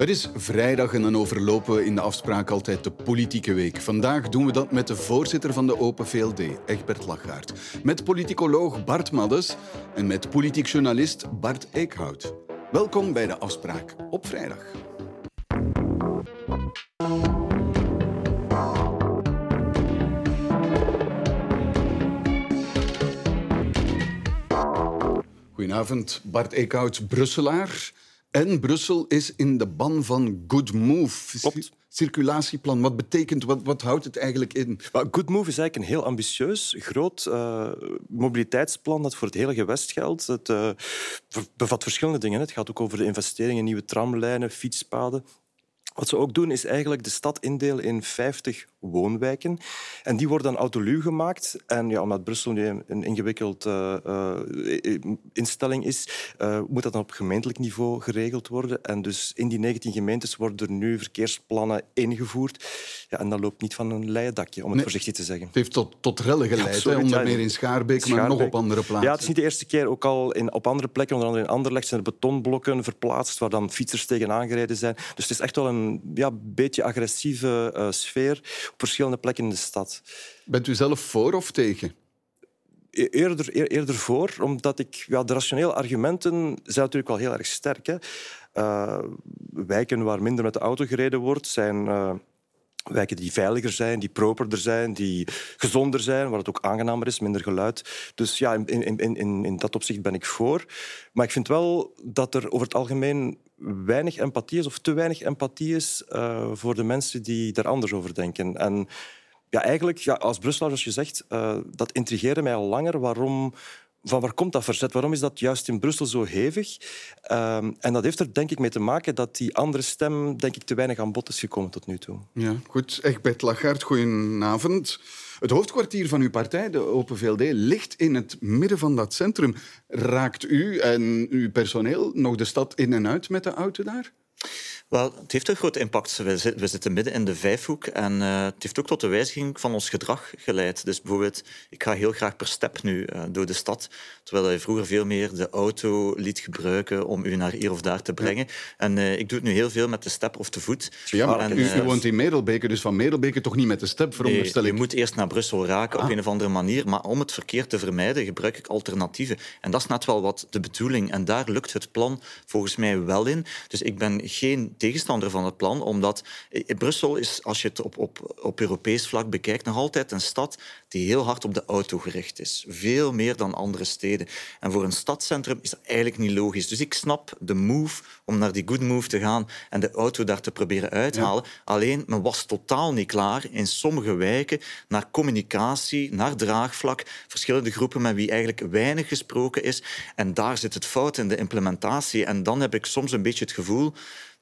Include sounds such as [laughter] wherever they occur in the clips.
Het is vrijdag en dan overlopen we in de afspraak altijd de politieke week. Vandaag doen we dat met de voorzitter van de Open VLD, Egbert Lachaert. Met politicoloog Bart Maddes en met politiek journalist Bart Eekhout. Welkom bij de afspraak op vrijdag. Goedenavond, Bart Eekhout, Brusselaar. En Brussel is in de ban van Good Move. Klopt. Circulatieplan, wat betekent, wat, wat houdt het eigenlijk in? Maar Good Move is eigenlijk een heel ambitieus, groot uh, mobiliteitsplan dat voor het hele gewest geldt. Het uh, bevat verschillende dingen. Het gaat ook over de investeringen in nieuwe tramlijnen, fietspaden. Wat ze ook doen, is eigenlijk de stad indelen in 50 woonwijken. En die worden dan autoluw gemaakt. En ja, omdat Brussel nu een ingewikkeld uh, uh, instelling is, uh, moet dat dan op gemeentelijk niveau geregeld worden. En dus in die 19 gemeentes worden er nu verkeersplannen ingevoerd. Ja, en dat loopt niet van een leien dakje, om het nee, voorzichtig te zeggen. Het heeft tot, tot rellen geleid, ja, onder meer in Schaarbeek, Schaarbeek, maar nog op andere plaatsen. Ja, het is niet de eerste keer. Ook al in, op andere plekken, onder andere in Anderlecht, zijn er betonblokken verplaatst waar dan fietsers tegenaan gereden zijn. Dus het is echt wel een ja, beetje agressieve uh, sfeer op verschillende plekken in de stad. Bent u zelf voor of tegen? E-, eerder, eerder voor, omdat ik... Ja, de rationele argumenten zijn natuurlijk wel heel erg sterk. Hè. Uh, wijken waar minder met de auto gereden wordt, zijn... Wijken die veiliger zijn, die properder zijn, die gezonder zijn, waar het ook aangenamer is, minder geluid. Dus ja, in, in, in, in dat opzicht ben ik voor. Maar ik vind wel dat er over het algemeen weinig empathie is, of te weinig empathie is, uh, voor de mensen die daar anders over denken. En ja, eigenlijk, ja, als Brusselaar, zoals je zegt, uh, dat intrigeerde mij al langer. Waarom van waar komt dat verzet? Waarom is dat juist in Brussel zo hevig? Um, en dat heeft er denk ik mee te maken dat die andere stem denk ik te weinig aan bod is gekomen tot nu toe. Ja, goed. Egbert Lachaert, goedenavond. Het hoofdkwartier van uw partij, de Open VLD, ligt in het midden van dat centrum. Raakt u en uw personeel nog de stad in en uit met de auto daar? Wel, het heeft een groot impact. We, zitten midden in de vijfhoek en uh, het heeft ook tot de wijziging van ons gedrag geleid. Dus bijvoorbeeld, ik ga heel graag per step nu uh, door de stad, terwijl je vroeger veel meer de auto liet gebruiken om u naar hier of daar te brengen. Ja. En uh, ik doe het nu heel veel met de step of te voet. Ja, maar en, u, u, woont in Medelbeke, dus van Medelbeke toch niet met de step, veronderstel nee, je moet eerst naar Brussel raken ah. op een of andere manier, maar om het verkeer te vermijden gebruik ik alternatieven. En dat is net wel wat de bedoeling. En daar lukt het plan volgens mij wel in. Dus ik ben geen tegenstander van het plan, omdat Brussel is, als je het op, op, op Europees vlak bekijkt, nog altijd een stad die heel hard op de auto gericht is. Veel meer dan andere steden. En voor een stadscentrum is dat eigenlijk niet logisch. Dus ik snap de move om naar die good move te gaan en de auto daar te proberen uithalen. Ja. Alleen, men was totaal niet klaar in sommige wijken naar communicatie, naar draagvlak, verschillende groepen met wie eigenlijk weinig gesproken is. En daar zit het fout in de implementatie. En dan heb ik soms een beetje het gevoel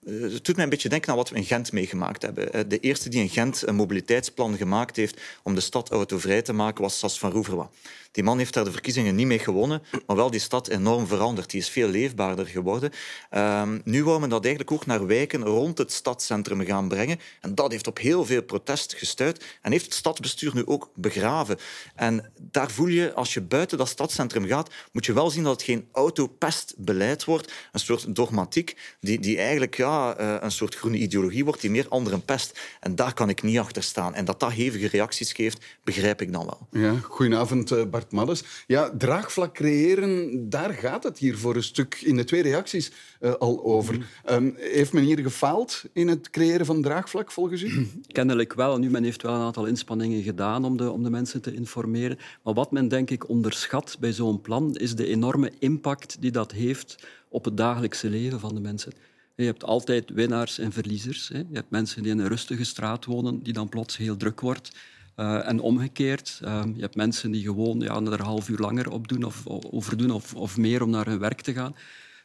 het doet mij een beetje denken aan wat we in Gent meegemaakt hebben. De eerste die in Gent een mobiliteitsplan gemaakt heeft om de stad autovrij te maken was Sas van Roeverwa. Die man heeft daar de verkiezingen niet mee gewonnen, maar wel die stad enorm veranderd. Die is veel leefbaarder geworden. Um, nu wou men dat eigenlijk ook naar wijken rond het stadscentrum gaan brengen. En dat heeft op heel veel protest gestuurd en heeft het stadsbestuur nu ook begraven. En daar voel je, als je buiten dat stadscentrum gaat, moet je wel zien dat het geen autopestbeleid wordt. Een soort dogmatiek die, die eigenlijk uh, een soort groene ideologie wordt, die meer anderen pest. En daar kan ik niet achter staan. En dat dat hevige reacties geeft, begrijp ik dan wel. Ja, goedenavond, uh, Bart Maddes. Ja, draagvlak creëren, daar gaat het hier voor een stuk in de twee reacties uh, al over. Mm. Um, heeft men hier gefaald in het creëren van draagvlak, volgens u? [clears throat] Kennelijk wel. Nu, men heeft wel een aantal inspanningen gedaan om de, om de mensen te informeren. Maar wat men denk ik onderschat bij zo'n plan, is de enorme impact die dat heeft op het dagelijkse leven van de mensen. Je hebt altijd winnaars en verliezers. Je hebt mensen die in een rustige straat wonen, die dan plots heel druk wordt. Uh, en omgekeerd, uh, je hebt mensen die gewoon ja, er half uur langer op doen of over doen of, of meer om naar hun werk te gaan.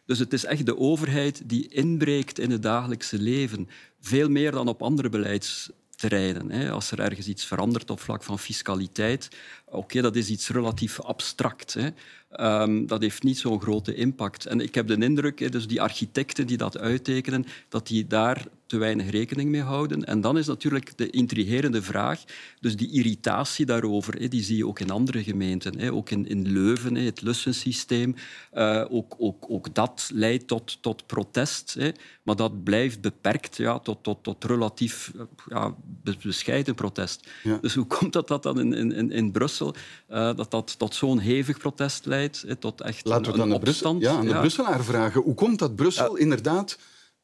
Dus het is echt de overheid die inbreekt in het dagelijkse leven. Veel meer dan op andere beleidsterreinen. Hè. Als er ergens iets verandert op vlak van fiscaliteit, oké, dat is iets relatief abstract. Hè. Um, dat heeft niet zo'n grote impact. En ik heb de indruk, dus die architecten die dat uittekenen, dat die daar te weinig rekening mee houden. En dan is natuurlijk de intrigerende vraag, dus die irritatie daarover, die zie je ook in andere gemeenten. Ook in, Leuven, het lussensysteem. Uh, ook, ook, ook dat leidt tot, tot protest. Maar dat blijft beperkt ja, tot, tot, tot relatief ja, bescheiden protest. Dus hoe komt dat, dat dan in, in, in Brussel, uh, dat dat tot zo'n hevig protest leidt? Tot echt Laten we het aan de, Brussel, ja, aan de Brusselaar vragen. Hoe komt dat Brussel inderdaad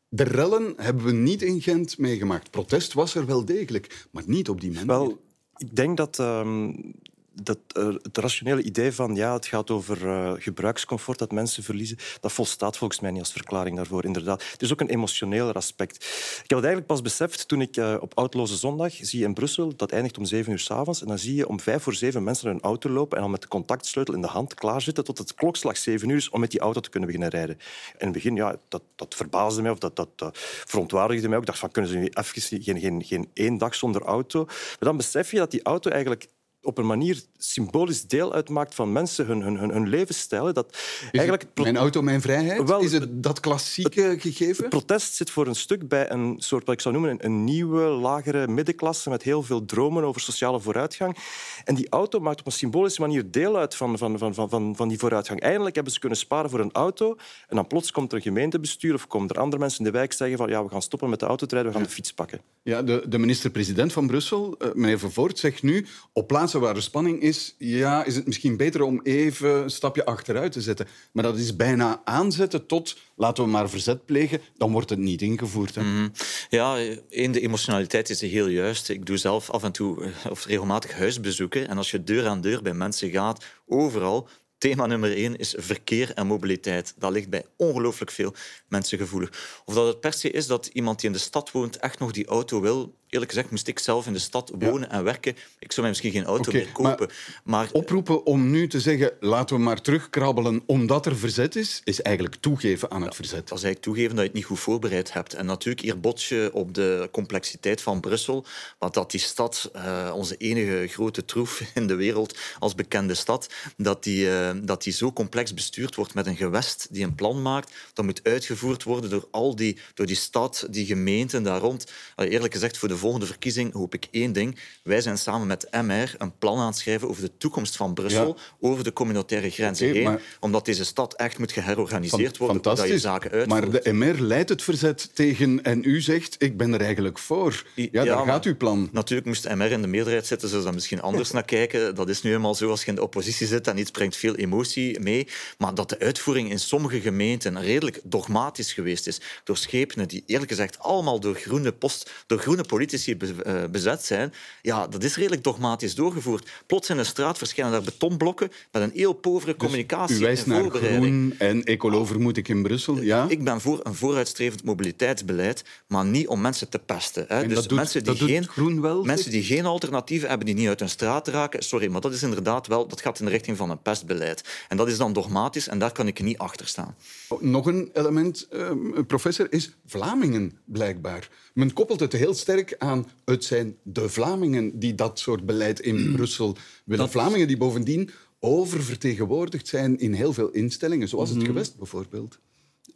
de rellen hebben we niet in Gent meegemaakt. Protest was er wel degelijk, maar niet op die manier. Wel, ik denk dat um, dat, het rationele idee van ja, het gaat over uh, gebruikscomfort dat mensen verliezen, dat volstaat volgens mij niet als verklaring daarvoor. Inderdaad. Het is ook een emotioneel aspect. Ik heb het eigenlijk pas beseft toen ik uh, op Outloze Zondag zie in Brussel, dat eindigt om zeven uur s'avonds, en dan zie je om vijf voor zeven mensen hun auto lopen en dan met de contactsleutel in de hand klaarzitten tot het klokslag zeven uur is om met die auto te kunnen beginnen rijden. In het begin, ja, dat, dat verbaasde mij of dat, dat, dat verontwaardigde mij ook. Ik dacht van, kunnen ze nu even geen, geen, geen één dag zonder auto? Maar dan besef je dat die auto eigenlijk op een manier symbolisch deel uitmaakt van mensen, hun, hun, hun, hun levensstijl. Dat eigenlijk mijn auto, mijn vrijheid? Wel, is het dat klassieke gegeven? Het protest zit voor een stuk bij een soort, wat ik zou noemen, een, nieuwe, lagere middenklasse met heel veel dromen over sociale vooruitgang. En die auto maakt op een symbolische manier deel uit van, van, van, van, van die vooruitgang. Eindelijk hebben ze kunnen sparen voor een auto en dan plots komt er een gemeentebestuur of komen er andere mensen in de wijk zeggen van ja, we gaan stoppen met de auto te rijden, we gaan de fiets pakken. Ja, de, de minister-president van Brussel, uh, meneer Vervoort, zegt nu op plaats waar er spanning is, ja, is het misschien beter om even een stapje achteruit te zetten. Maar dat is bijna aanzetten tot, laten we maar verzet plegen, dan wordt het niet ingevoerd. Hè? Mm Ja, één, de emotionaliteit is heel juist. Ik doe zelf af en toe eh, of regelmatig huisbezoeken. En als je deur aan deur bij mensen gaat, overal, thema nummer één is verkeer en mobiliteit. Dat ligt bij ongelooflijk veel mensen gevoelig. Of dat het per se is dat iemand die in de stad woont echt nog die auto wil, eerlijk gezegd moest ik zelf in de stad wonen en werken. Ik zou mij misschien geen auto meer kopen. Maar, oproepen om nu te zeggen, laten we maar terugkrabbelen omdat er verzet is, is eigenlijk toegeven aan het verzet. Dat is eigenlijk toegeven dat je het niet goed voorbereid hebt. En natuurlijk, hier bots je op de complexiteit van Brussel. Want dat die stad, uh, onze enige grote troef [laughs] in de wereld als bekende stad, dat die, uh, dat die zo complex bestuurd wordt met een gewest die een plan maakt, dat moet uitgevoerd worden door al die, door die stad, die gemeenten daar rond. Uh, eerlijk gezegd, voor de volgende verkiezing hoop ik één ding. Wij zijn samen met MR een plan aan het schrijven over de toekomst van Brussel, over de communautaire grenzen heen, omdat deze stad echt moet geherorganiseerd worden, dat je zaken uitvoert. Maar de MR leidt het verzet tegen en u zegt, ik ben er eigenlijk voor. Ja, daar gaat uw plan. Natuurlijk moest MR in de meerderheid zitten, ze dan misschien anders [laughs] naar kijken. Dat is nu eenmaal zo als je in de oppositie zit en iets brengt veel emotie mee. Maar dat de uitvoering in sommige gemeenten redelijk dogmatisch geweest is door schepenen die eerlijk gezegd allemaal door groene, post, door groene politici eh, bezet zijn, ja, dat is redelijk dogmatisch doorgevoerd. Plots in de straat verschijnen daar betonblokken met een heel povere dus communicatie u wijst naar groen en ecolo, vermoed ik, in Brussel. Ja? Ik ben voor een vooruitstrevend mobiliteitsbeleid, maar niet om mensen te pesten. Hè. Dus doet, mensen, die geen, groen wel, mensen die geen alternatieven hebben, die niet uit hun straat raken, sorry, maar dat is inderdaad wel, dat gaat in de richting van een pestbeleid. En dat is dan dogmatisch en daar kan ik niet achter staan. Nog een element, uh, professor, is Vlamingen blijkbaar. Men koppelt het heel sterk aan het zijn de Vlamingen die dat soort beleid in Brussel willen. Dat... Vlamingen die bovendien oververtegenwoordigd zijn in heel veel instellingen, zoals het mhm. gewest bijvoorbeeld.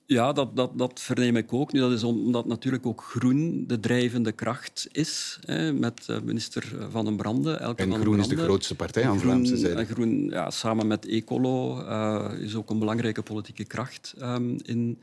Ja, dat, dat, dat verneem ik ook. Nu, dat is omdat natuurlijk ook groen de drijvende kracht is, hè, met eh, minister Van den Brande. Elke en Groen is de grootste partij aan Vlaamse zijde. En groen, ja, samen met Ecolo, uh, is ook een belangrijke politieke kracht um, in,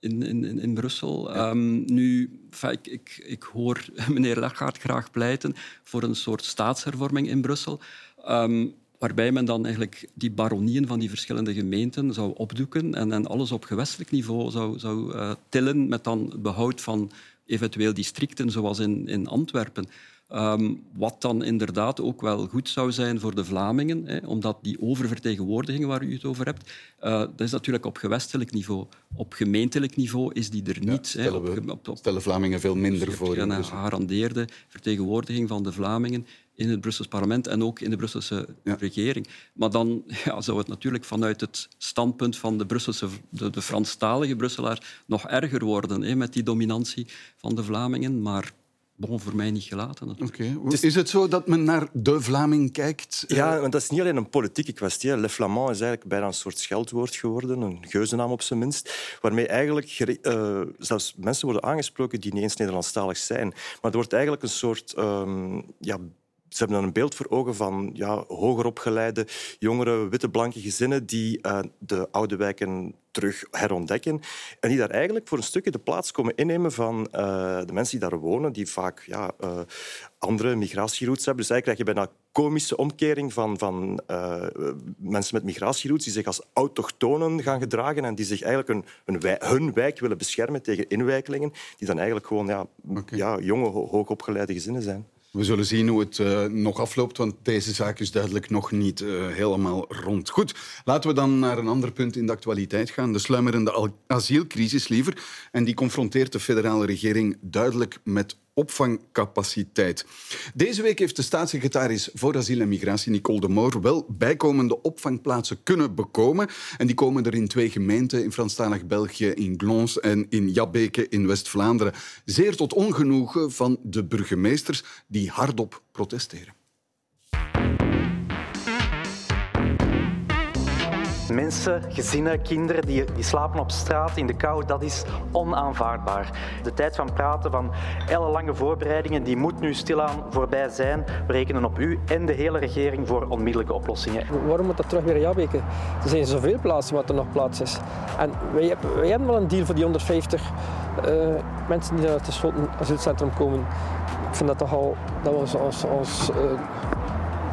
in, in, in Brussel. Um, nu, ik, ik, ik, hoor [laughs] meneer Lagarde graag pleiten voor een soort staatshervorming in Brussel. Um, waarbij men dan eigenlijk die baronieën van die verschillende gemeenten zou opdoeken en, en alles op gewestelijk niveau zou, zou uh, tillen met dan behoud van eventueel districten zoals in, in Antwerpen. Um, wat dan inderdaad ook wel goed zou zijn voor de Vlamingen, hè, omdat die oververtegenwoordiging waar u het over hebt, uh, dat is natuurlijk op gewestelijk niveau. Op gemeentelijk niveau is die er niet. Ja, stellen, hè, op, op, stellen Vlamingen veel minder dus voor. Een gegarandeerde vertegenwoordiging van de Vlamingen in het Brussels parlement en ook in de Brusselse regering. Maar dan ja, zou het natuurlijk vanuit het standpunt van de, Brusselse, de, de Franstalige Brusselaar nog erger worden hè, met die dominantie van de Vlamingen. Maar bon, voor mij niet gelaten. Oké. Is het zo dat men naar de Vlaming kijkt? Ja, maar dat is niet alleen een politieke kwestie. Le Flamand is eigenlijk bijna een soort scheldwoord geworden, een geuzennaam op zijn minst, waarmee eigenlijk uh, zelfs mensen worden aangesproken die niet eens Nederlandstalig zijn. Maar er wordt eigenlijk een soort um, ja, ze hebben dan een beeld voor ogen van ja, hoger opgeleide, jongere, witte, blanke gezinnen die uh, de oude wijken terug herontdekken. En die daar eigenlijk voor een stukje de plaats komen innemen van uh, de mensen die daar wonen, die vaak ja, uh, andere migratieroutes hebben. Dus eigenlijk krijg je bijna komische omkering van, van uh, mensen met migratieroutes die zich als autochtonen gaan gedragen en die zich eigenlijk een, een wij, hun wijk willen beschermen tegen inwijkelingen, die dan eigenlijk gewoon ja, okay. ja, jonge, hoogopgeleide gezinnen zijn. We zullen zien hoe het uh, nog afloopt, want deze zaak is duidelijk nog niet uh, helemaal rond. Goed, laten we dan naar een ander punt in de actualiteit gaan. De sluimerende asielcrisis liever. En die confronteert de federale regering duidelijk met opvangcapaciteit. Deze week heeft de staatssecretaris voor asiel en migratie, Nicole de Moor, wel bijkomende opvangplaatsen kunnen bekomen. En die komen er in twee gemeenten, in Franstalig België, in Glons en in Jabbeke in West-Vlaanderen. Zeer tot ongenoegen van de burgemeesters die hardop protesteren. Mensen, gezinnen, kinderen die, die slapen op straat in de kou, dat is onaanvaardbaar. De tijd van praten, van ellenlange voorbereidingen, die moet nu stilaan voorbij zijn. We rekenen op u en de hele regering voor onmiddellijke oplossingen. Waarom moet dat terug weer Jabbeke? Er zijn zoveel plaatsen wat er nog plaats is. En wij, wij hebben wel een deal voor die 150 uh, eh, mensen die naar het gesloten asielcentrum komen. Ik vind dat toch al dat we ons, ons,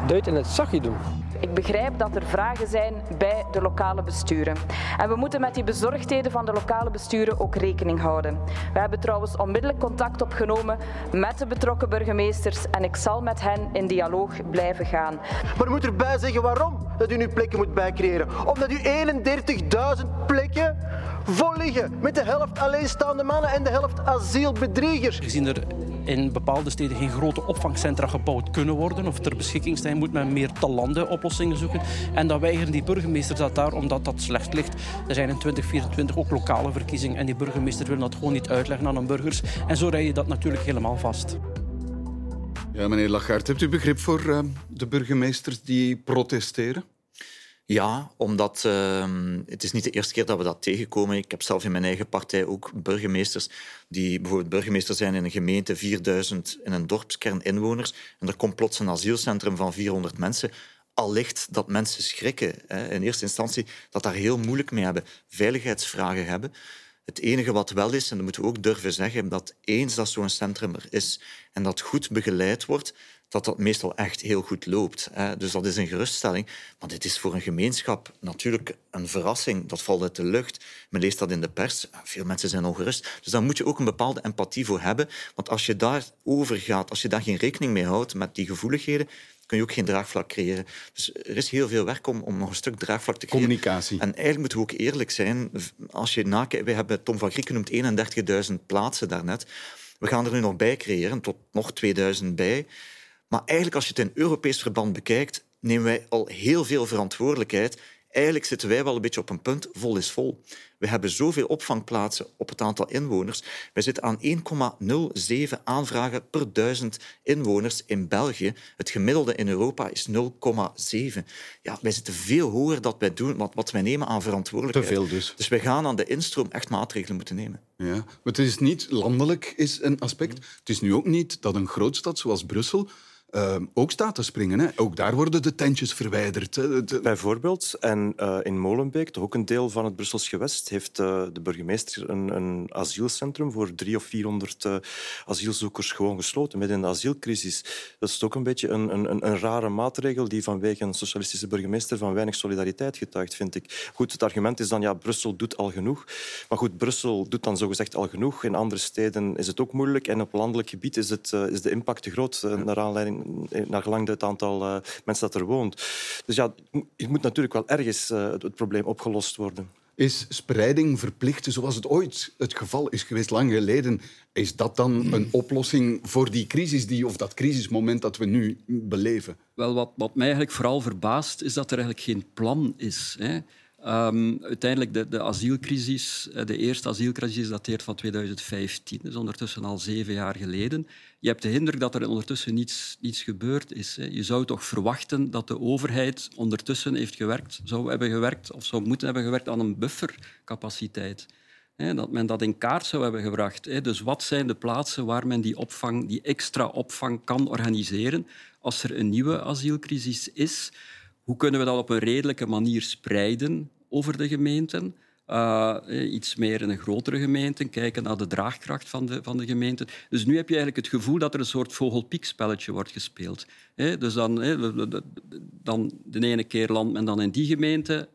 uh, in het zakje doen. Ik begrijp dat er vragen zijn bij de lokale besturen. En we moeten met die bezorgdheden van de lokale besturen ook rekening houden. We hebben trouwens onmiddellijk contact opgenomen met de betrokken burgemeesters en ik zal met hen in dialoog blijven gaan. Maar u moet erbij zeggen waarom dat u nu plekken moet bijcreëren. Omdat u 31.000 plekken vol liggen met de helft alleenstaande mannen en de helft asielbedriegers. Gezien er in bepaalde steden geen grote opvangcentra gebouwd kunnen worden of ter beschikking staan, moet men meer te landen oplossingen zoeken. En dan weigeren die burgemeesters dat daar omdat dat slecht ligt. Er zijn in 2024 ook lokale verkiezingen en die burgemeester wil dat gewoon niet uitleggen aan hun burgers. En zo rij je dat natuurlijk helemaal vast. Ja, meneer Lagarde, hebt u begrip voor uh, de burgemeesters die protesteren? Ja, omdat uh, het is niet de eerste keer dat we dat tegenkomen. Ik heb zelf in mijn eigen partij ook burgemeesters die bijvoorbeeld burgemeester zijn in een gemeente, 4000 in een dorpskern inwoners, en er komt plots een asielcentrum van 400 mensen. Allicht dat mensen schrikken. Hè. In eerste instantie dat daar heel moeilijk mee hebben, veiligheidsvragen hebben. Het enige wat wel is, en dat moeten we ook durven zeggen, dat eens dat zo'n centrum er is en dat goed begeleid wordt, dat dat meestal echt heel goed loopt. Dus dat is een geruststelling. Maar dit is voor een gemeenschap natuurlijk een verrassing. Dat valt uit de lucht. Men leest dat in de pers. Veel mensen zijn ongerust. Dus daar moet je ook een bepaalde empathie voor hebben. Want als je daarover gaat, als je daar geen rekening mee houdt met die gevoeligheden, kun je ook geen draagvlak creëren. Dus er is heel veel werk om, om nog een stuk draagvlak te creëren. Communicatie. En eigenlijk moeten we ook eerlijk zijn. Als je nakijkt, wij hebben Tom van Griek genoemd 31.000 plaatsen daarnet. We gaan er nu nog bij creëren, tot nog 2000 bij. Maar eigenlijk, als je het in Europees verband bekijkt, nemen wij al heel veel verantwoordelijkheid. Eigenlijk zitten wij wel een beetje op een punt, vol is vol. We hebben zoveel opvangplaatsen op het aantal inwoners. Wij zitten aan 1,07 aanvragen per duizend inwoners in België. Het gemiddelde in Europa is 0,7. Ja, wij zitten veel hoger dat wij doen, wat, wat wij nemen aan verantwoordelijkheid. Te veel dus. Dus wij gaan aan de instroom echt maatregelen moeten nemen. Ja, maar het is niet landelijk is een aspect. Het is nu ook niet dat een grootstad zoals Brussel uh, ook staat te springen. Hè. Ook daar worden de tentjes verwijderd. Hè. Bijvoorbeeld. En uh, in Molenbeek, toch ook een deel van het Brussels gewest, heeft uh, de burgemeester een, een, asielcentrum voor drie of vierhonderd asielzoekers gewoon gesloten, midden in de asielcrisis. Dat is ook een beetje een, een, een, rare maatregel die vanwege een socialistische burgemeester van weinig solidariteit getuigt, vind ik. Goed, het argument is dan, ja, Brussel doet al genoeg. Maar goed, Brussel doet dan zogezegd al genoeg. In andere steden is het ook moeilijk. En op landelijk gebied is, het, is de impact te groot, naar aanleiding naar gelang het aantal uh, mensen dat er woont. Dus ja, het moet natuurlijk wel ergens uh, het, probleem opgelost worden. Is spreiding verplicht, zoals het ooit het geval is geweest, lang geleden? Is dat dan een oplossing voor die crisis, die, of dat crisismoment dat we nu beleven? Wel, wat, wat mij eigenlijk vooral verbaast, is dat er eigenlijk geen plan is. Hè Um, uiteindelijk, de, de asielcrisis, eh, de eerste asielcrisis dateert van 2015, dus ondertussen al zeven jaar geleden. Je hebt de indruk dat er ondertussen niets, niets gebeurd is. Hè. Je zou toch verwachten dat de overheid ondertussen heeft gewerkt, zou hebben gewerkt of zou moeten hebben gewerkt aan een buffercapaciteit. Hè, dat men dat in kaart zou hebben gebracht. Hè. Dus wat zijn de plaatsen waar men die, opvang, die extra opvang kan organiseren als er een nieuwe asielcrisis is? Hoe kunnen we dat op een redelijke manier spreiden over de gemeenten? Uh, iets meer in een grotere gemeente, kijken naar de draagkracht van de, van de gemeente. Dus nu heb je eigenlijk het gevoel dat er een soort vogelpiekspelletje wordt gespeeld. Dus dan, dan de ene keer landt men dan in die gemeente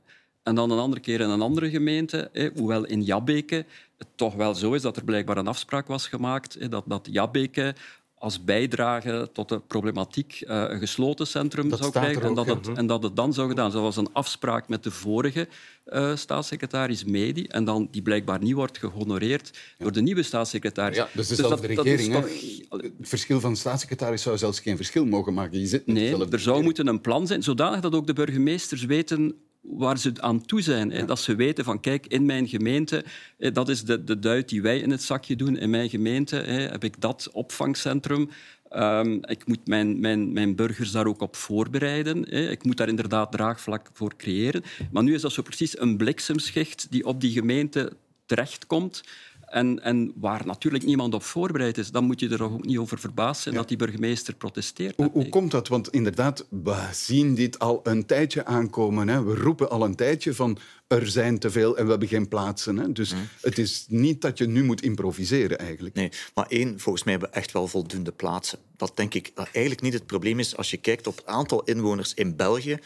en dan een andere keer in een andere gemeente. Hoewel in Jabbeke het toch wel zo is dat er blijkbaar een afspraak was gemaakt dat, dat Jabbeke als bijdrage tot de problematiek uh, een gesloten centrum zou krijgen en, dat het, en dat het dan zou gedaan. Dat was een afspraak met de vorige uh, staatssecretaris Medi en dan, die blijkbaar niet wordt gehonoreerd door de nieuwe staatssecretaris. Ja, dus, dus dat, regering. Toch... Het verschil van staatssecretaris zou zelfs geen verschil mogen maken. Je zit nee, er zou moeten een plan zijn, zodanig dat ook de burgemeesters weten waar ze aan toe zijn. Dat ze weten van, kijk, in mijn gemeente, dat is de, de duit die wij in het zakje doen. In mijn gemeente heb ik dat opvangcentrum. Um, ik moet mijn, mijn, mijn burgers daar ook op voorbereiden. Hè. Ik moet daar inderdaad draagvlak voor creëren. Maar nu is dat zo precies een bliksemschicht die op die gemeente terechtkomt. En, en, waar natuurlijk niemand op voorbereid is, dan moet je er ook niet over verbaasd zijn dat die burgemeester protesteert. Hoe, hoe, komt dat? Want inderdaad, we zien dit al een tijdje aankomen. Hè. We roepen al een tijdje van er zijn te veel en we hebben geen plaatsen. Hè. Dus mm. het is niet dat je nu moet improviseren eigenlijk. Nee, maar één, volgens mij hebben we echt wel voldoende plaatsen. Dat denk ik dat eigenlijk niet het probleem is als je kijkt op het aantal inwoners in België,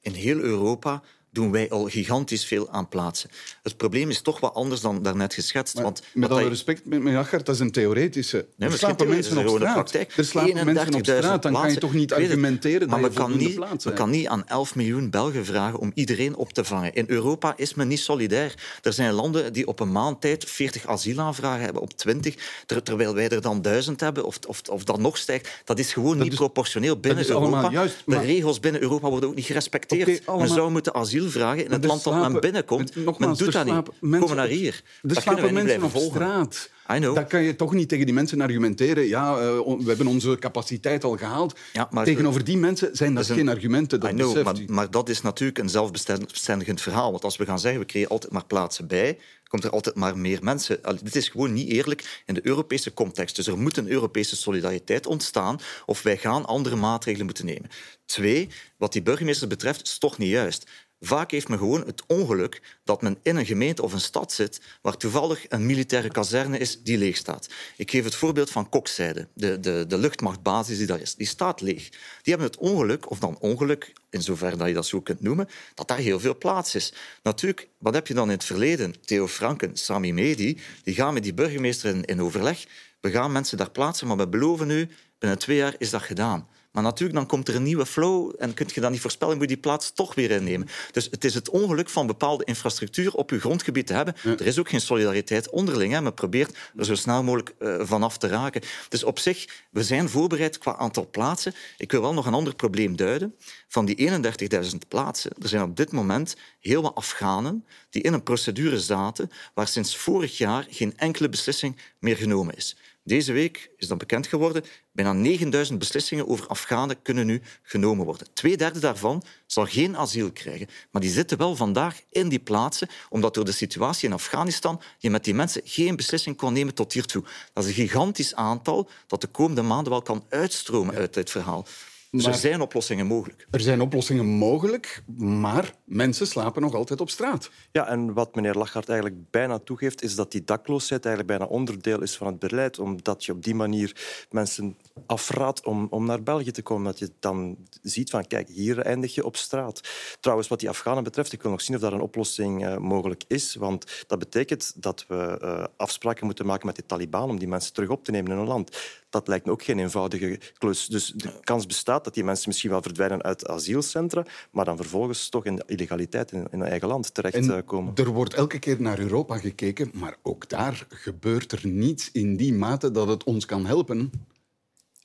in heel Europa doen wij al gigantisch veel aan plaatsen. Het probleem is toch wat anders dan daarnet geschetst. want met alle respect, meneer Achard, dat is een theoretische... Nee, er slapen mensen op straat. Er slapen mensen op straat, dan kan je toch niet argumenteren maar dat je kan niet, plaatsen kan niet aan 11 miljoen Belgen vragen om iedereen op te vangen. In Europa is men niet solidair. Er zijn landen die op een maand tijd 40 asielaanvragen hebben op 20, terwijl wij er dan duizend hebben, of, of, of dat nog stijgt. Dat is gewoon niet proportioneel binnen Europa. Juist, De regels binnen Europa worden ook niet gerespecteerd. Okay, men zou moeten asiel vragen in het land dat men binnenkomt. men doet dat niet. Komen naar hier. Er slapen mensen op straat. Dan kan je toch niet tegen die mensen argumenteren. Ja, uh, we hebben onze capaciteit al gehaald. Ja, maar Tegenover die mensen zijn dat, geen argumenten. Dat know, maar, maar, dat is natuurlijk een zelfbestendigend verhaal. Want als we gaan zeggen, we creëren altijd maar plaatsen bij, komt er altijd maar meer mensen. Dit is gewoon niet eerlijk in de Europese context. Dus er moet een Europese solidariteit ontstaan of wij gaan andere maatregelen moeten nemen. Twee, wat die burgemeesters betreft, is toch niet juist. Vaak heeft men gewoon het ongeluk dat men in een gemeente of een stad zit waar toevallig een militaire kazerne is die leeg staat. Ik geef het voorbeeld van Kokzijde, de, de, de luchtmachtbasis die daar is. Die staat leeg. Die hebben het ongeluk, of dan ongeluk, in zover dat je dat zo kunt noemen, dat daar heel veel plaats is. Natuurlijk, wat heb je dan in het verleden? Theo Franken, Sami Medi, die gaan met die burgemeester in, in overleg. We gaan mensen daar plaatsen, maar we beloven nu, binnen twee jaar is dat gedaan. Maar natuurlijk, dan komt er een nieuwe flow en kun je dan niet voorspellen, moet je die plaats toch weer innemen. Dus het is het ongeluk van bepaalde infrastructuur op je grondgebied te hebben. Er is ook geen solidariteit onderling. Hè. Men probeert er zo snel mogelijk uh, vanaf te raken. Dus op zich, we zijn voorbereid qua aantal plaatsen. Ik wil wel nog een ander probleem duiden. Van die 31.000 plaatsen, er zijn op dit moment heel wat Afghanen die in een procedure zaten waar sinds vorig jaar geen enkele beslissing meer genomen is. Deze week is dat bekend geworden. Bijna 9000 beslissingen over Afghanen kunnen nu genomen worden. Tweederde daarvan zal geen asiel krijgen. Maar die zitten wel vandaag in die plaatsen, omdat door de situatie in Afghanistan je met die mensen geen beslissing kon nemen tot hiertoe. Dat is een gigantisch aantal dat de komende maanden wel kan uitstromen uit dit verhaal. Dus er zijn oplossingen mogelijk. Er zijn oplossingen mogelijk, maar mensen slapen nog altijd op straat. Ja, en wat meneer Lachart eigenlijk bijna toegeeft, is dat die dakloosheid eigenlijk bijna onderdeel is van het beleid, omdat je op die manier mensen afraadt om, om naar België te komen. Dat je dan ziet van, kijk, hier eindig je op straat. Trouwens, wat die Afghanen betreft, ik wil nog zien of daar een oplossing uh, mogelijk is, want dat betekent dat we uh, afspraken moeten maken met de Taliban om die mensen terug op te nemen in hun land. Dat lijkt me ook geen eenvoudige klus. Dus de kans bestaat dat die mensen misschien wel verdwijnen uit asielcentra, maar dan vervolgens toch in de illegaliteit in, in hun eigen land terechtkomen. er wordt elke keer naar Europa gekeken, maar ook daar gebeurt er niets in die mate dat het ons kan helpen.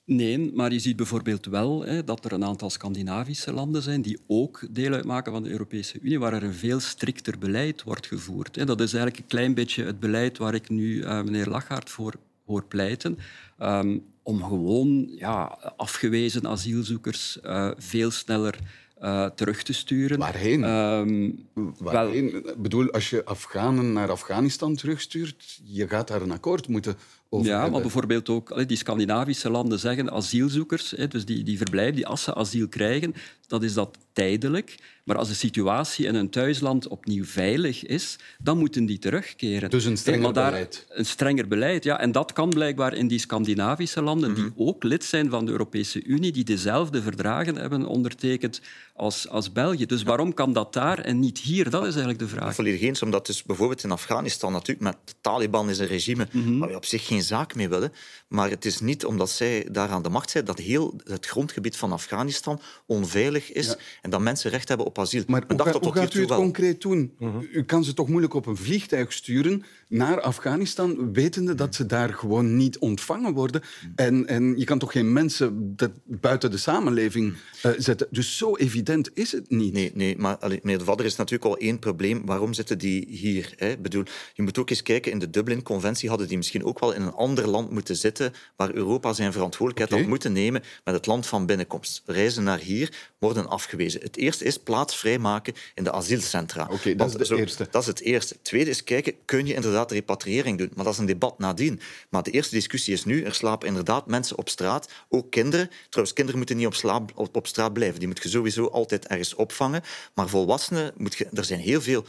Nee, maar je ziet bijvoorbeeld wel hè, dat er een aantal Scandinavische landen zijn die ook deel uitmaken van de Europese Unie, waar er een veel strikter beleid wordt gevoerd. Hè. Dat is eigenlijk een klein beetje het beleid waar ik nu uh, meneer Lachaert voor hoor pleiten. Um, om gewoon ja, afgewezen asielzoekers uh, veel sneller uh, terug te sturen. Waarheen? Um, Waarheen? Wel, ik bedoel, als je Afghanen naar Afghanistan terugstuurt, je gaat daar een akkoord moeten over Ja, hebben. maar bijvoorbeeld ook die Scandinavische landen zeggen asielzoekers, dus die, die verblijven, die als ze asiel krijgen, dat is dat tijdelijk. Maar als de situatie in hun thuisland opnieuw veilig is, dan moeten die terugkeren. Dus een strenger daar, beleid. Een strenger beleid, ja. En dat kan blijkbaar in die Scandinavische landen, die ook lid zijn van de Europese Unie, die dezelfde verdragen hebben ondertekend als, als België. Dus waarom kan dat daar en niet hier? Dat is eigenlijk de vraag. Volledig eens, omdat dus bijvoorbeeld in Afghanistan natuurlijk met de Taliban is een regime waar we op zich geen zaak mee willen. Maar het is niet omdat zij daar aan de macht zijn dat heel het grondgebied van Afghanistan onveilig is Ja. en dat mensen recht hebben op asiel. Maar Men hoe, dacht ga- dat hoe tot gaat u het wel. concreet doen? U kan ze toch moeilijk op een vliegtuig sturen naar Afghanistan, wetende dat ze daar gewoon niet ontvangen worden. En, en je kan toch geen mensen dat buiten de samenleving eh, zetten. Dus zo evident is het niet. Nee, nee maar allee, meneer De Vadder is natuurlijk al één probleem. Waarom zitten die hier? Hè? Ik bedoel, je moet ook eens kijken, in de Dublin-conventie hadden die misschien ook wel in een ander land moeten zitten waar Europa zijn verantwoordelijkheid Oké. had moeten nemen met het land van binnenkomst. Reizen naar hier worden afgewezen. Het eerste is plaats vrijmaken in de asielcentra. Oké, dat is zo- eerste. Dat is het eerste. Het tweede is kijken, kun je inderdaad repatriëring doen? Maar dat is een debat nadien. Maar de eerste discussie is nu, er slapen inderdaad mensen op straat, ook kinderen. Trouwens, kinderen moeten niet op, slaap, op, op straat blijven. Die moet je sowieso altijd ergens opvangen. Maar volwassenen, moet je, er zijn heel veel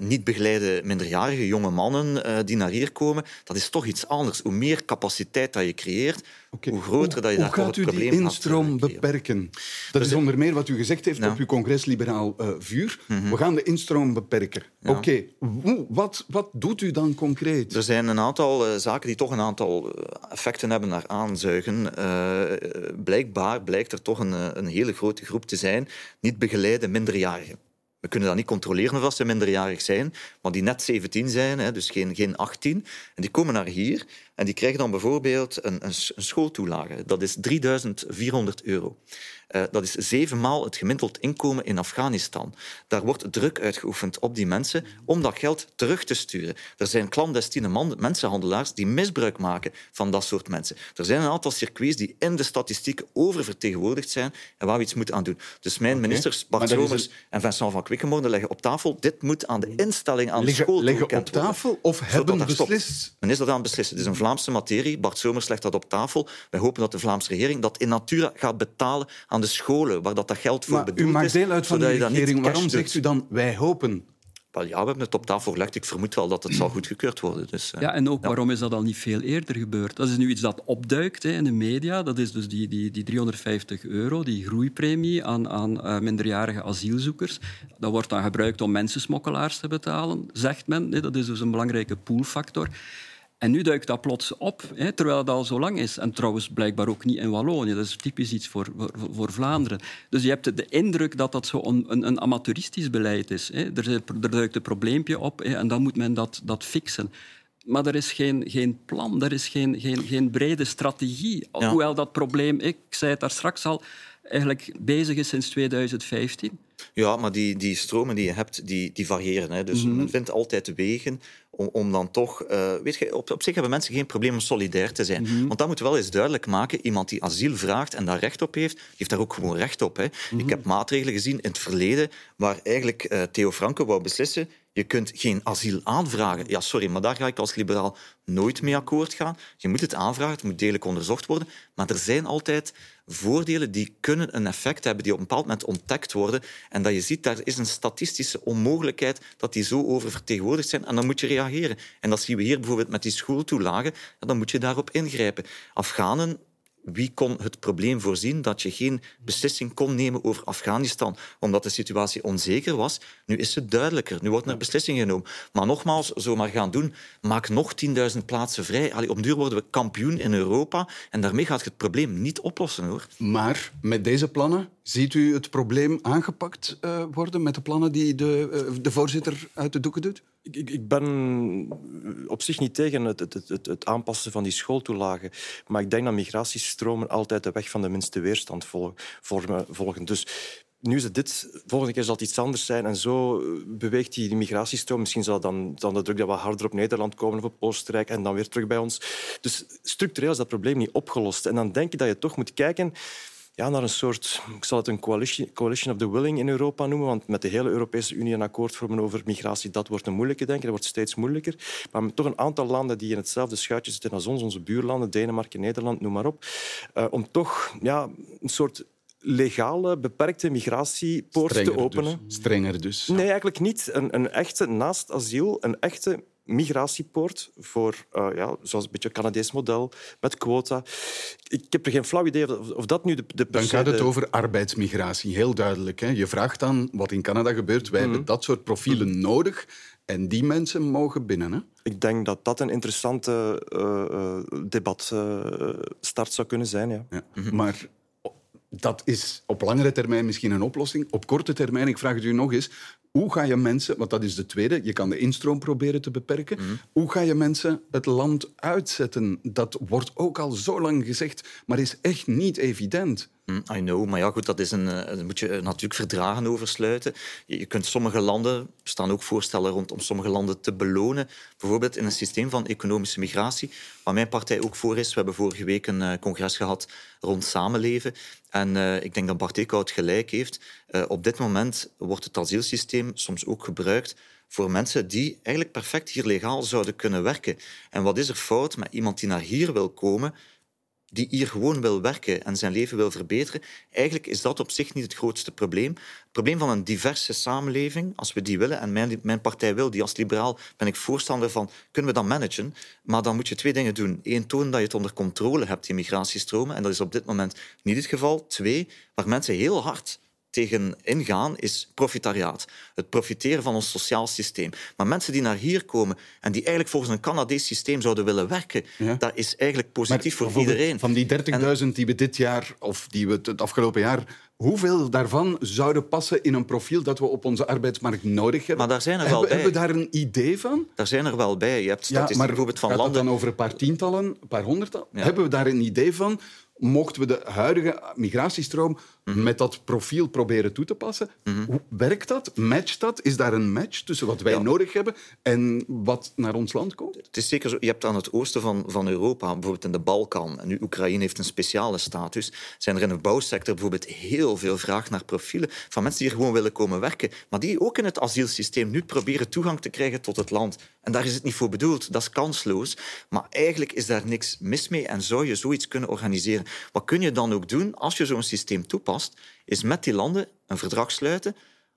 niet begeleide minderjarige jonge mannen eh, die naar hier komen. Dat is toch iets anders. Hoe meer capaciteit dat je creëert, hoe groter dat je Hoe gaat het u probleem die gaat, eh, instroom beperken? Dat is onder meer wat u gezegd heeft Ja. op uw congres Liberaal eh, Vuur. We gaan de instroom beperken. Oké, hoe- wat, wat doet u dan concreet? Er zijn een aantal eh, zaken die toch een aantal eh, effecten hebben naar aanzuigen. Eh, blijkbaar blijkt er toch een, eh, een hele grote groep te zijn niet begeleide minderjarigen. We kunnen dat niet controleren of ze minderjarig zijn, maar die net 17 zijn, dus geen, geen 18. En die komen naar hier en die krijgen dan bijvoorbeeld een, een schooltoelage. Dat is 3400 euro. Eh, dat is zevenmaal het gemiddeld inkomen in Afghanistan. Daar wordt druk uitgeoefend op die mensen om dat geld terug te sturen. Er zijn clandestine man- mensenhandelaars die misbruik maken van dat soort mensen. Er zijn een aantal circuits die in de statistieken oververtegenwoordigd zijn en waar we iets moeten aan doen. Dus mijn ministers, Bart Somers een- en Vincent van Quickenborne leggen op tafel dit moet aan de instelling, aan de school liggen op tafel of hebben stopt. beslist? Men is dat aan het beslissen. Het is een Vlaamse materie. Bart Somers legt dat op tafel. Wij hopen dat de Vlaamse regering dat in natura gaat betalen aan de scholen waar dat, dat geld voor Maar bedoeld u maakt is. deel uit van de regering. Waarom zegt u dan wij hopen? Wel, ja, we hebben het op tafel gelegd. Ik vermoed wel dat het zal goedgekeurd worden. Dus, eh, Ja, en ook ja. waarom is dat al niet veel eerder gebeurd? Dat is nu iets dat opduikt hè, in de media. Dat is dus die, die, die 350 euro, die groeipremie aan, aan eh, minderjarige asielzoekers. Dat wordt dan gebruikt om mensensmokkelaars te betalen, zegt men. hè. Dat is dus een belangrijke poolfactor. En nu duikt dat plots op, hè, terwijl het al zo lang is. En trouwens blijkbaar ook niet in Wallonië. Dat is typisch iets voor, voor, voor Vlaanderen. Dus je hebt de indruk dat dat zo een, een, amateuristisch beleid is. Hè. Er, er duikt een probleempje op hè, en dan moet men dat, dat fixen. Maar er is geen, geen plan, er is geen, geen, geen brede strategie. Ja. Hoewel dat probleem, ik zei het daar straks al, eigenlijk bezig is sinds 2015. Ja, maar die, die stromen die je hebt, die, die variëren. Hè. Dus Mhm. men vindt altijd wegen om, om dan toch... eh, weet je, op, op zich hebben mensen geen probleem om solidair te zijn. Mhm. Want dat moet wel eens duidelijk maken. Iemand die asiel vraagt en daar recht op heeft, heeft daar ook gewoon recht op. Hè. Mhm. Ik heb maatregelen gezien in het verleden waar eigenlijk eh, Theo Franke wou beslissen je kunt geen asiel aanvragen. Ja, sorry, maar daar ga ik als liberaal nooit mee akkoord gaan. Je moet het aanvragen, het moet degelijk onderzocht worden. Maar er zijn altijd voordelen die kunnen een effect hebben, die op een bepaald moment ontdekt worden. En dat je ziet, daar is een statistische onmogelijkheid dat die zo oververtegenwoordigd zijn. En dan moet je reageren. En dat zien we hier bijvoorbeeld met die schooltoelagen. Dan moet je daarop ingrijpen. Afghanen wie kon het probleem voorzien dat je geen beslissing kon nemen over Afghanistan, omdat de situatie onzeker was? Nu is het duidelijker. Nu wordt er beslissing genomen. Maar nogmaals, zomaar gaan doen, maak nog 10.000 plaatsen vrij. Allee, op duur worden we kampioen in Europa en daarmee gaat je het probleem niet oplossen. hoor. Maar met deze plannen ziet u het probleem aangepakt eh, worden met de plannen die de, eh, de voorzitter uit de doeken doet? Ik, ik, ik ben op zich niet tegen het, het, het, het aanpassen van die schooltoelagen. Maar ik denk dat migratiestromen altijd de weg van de minste weerstand volgen. Dus nu is het dit, volgende keer zal het iets anders zijn. En zo beweegt die, migratiestroom. Misschien zal dan, dan de druk dat wat harder op Nederland komen of op Oostenrijk en dan weer terug bij ons. Dus structureel is dat probleem niet opgelost. En dan denk je dat je toch moet kijken ja, naar een soort, ik zal het een coalition, coalition of the willing in Europa noemen, want met de hele Europese Unie een akkoord vormen over migratie, dat wordt een moeilijke, denk ik. Dat wordt steeds moeilijker. Maar met toch een aantal landen die in hetzelfde schuitje zitten als ons, onze buurlanden, Denemarken, Nederland, noem maar op, uh, om toch ja, een soort legale, beperkte migratiepoort te openen. Dus. Strenger dus. Nee, eigenlijk niet. Een, een echte, naast asiel, een echte migratiepoort voor, uh, ja, zoals een beetje het Canadees model, met quota. Ik heb er geen flauw idee of, of dat nu de, de Dan gaat het over arbeidsmigratie, heel duidelijk. Hè? Je vraagt dan wat in Canada gebeurt. Wij hebben mhm. dat soort profielen nodig en die mensen mogen binnen. Hè? Ik denk dat dat een interessante uh, debatstart zou kunnen zijn. Ja. ja. Mhm. Maar dat is op langere termijn misschien een oplossing. Op korte termijn, ik vraag het u nog eens, hoe ga je mensen, want dat is de tweede, je kan de instroom proberen te beperken. Mhm. Hoe ga je mensen het land uitzetten? Dat wordt ook al zo lang gezegd, maar is echt niet evident. Mm, I know, maar ja, goed, dat is een, uh, moet je natuurlijk verdragen oversluiten. Je, je kunt sommige landen, er staan ook voorstellen rond om sommige landen te belonen, bijvoorbeeld in een systeem van economische migratie, waar mijn partij ook voor is. We hebben vorige week een uh, congres gehad rond samenleven. En uh, ik denk dat Bart Eekhout gelijk heeft. op dit moment wordt het asielsysteem soms ook gebruikt voor mensen die eigenlijk perfect hier legaal zouden kunnen werken. En wat is er fout met iemand die naar hier wil komen die hier gewoon wil werken en zijn leven wil verbeteren, eigenlijk is dat op zich niet het grootste probleem. Het probleem van een diverse samenleving, als we die willen, en mijn, mijn partij wil die als liberaal, ben ik voorstander van, kunnen we dat managen? Maar dan moet je twee dingen doen. Eén, tonen dat je het onder controle hebt, die migratiestromen, en dat is op dit moment niet het geval. Twee, waar mensen heel hard tegen ingaan, is profitariaat. Het profiteren van ons sociaal systeem. Maar mensen die naar hier komen en die eigenlijk volgens een Canadees systeem zouden willen werken, dat is eigenlijk positief voor iedereen. Van die 30.000 die we dit jaar, of die we het afgelopen jaar Hoeveel daarvan zouden passen in een profiel dat we op onze arbeidsmarkt nodig hebben? Maar daar zijn er wel bij. Hebben we daar een idee van? Daar zijn er wel bij. Je hebt statistieken ja, bijvoorbeeld van landen... het dan over een paar tientallen, een paar honderdtal? Hebben we daar een idee van? mochten we de huidige migratiestroom mhm. met dat profiel proberen toe te passen. Mhm. Hoe werkt dat? Matcht dat? Is daar een match tussen wat wij nodig hebben en wat naar ons land komt? Het is zeker zo. Je hebt aan het oosten van, van Europa, bijvoorbeeld in de Balkan, en nu Oekraïne heeft een speciale status, zijn er in de bouwsector bijvoorbeeld heel veel vraag naar profielen van mensen die hier gewoon willen komen werken, maar die ook in het asielsysteem nu proberen toegang te krijgen tot het land. En daar is het niet voor bedoeld. Dat is kansloos. Maar eigenlijk is daar niks mis mee en zou je zoiets kunnen organiseren. Wat kun je dan ook doen als je zo'n systeem toepast, is met die landen een verdrag sluiten.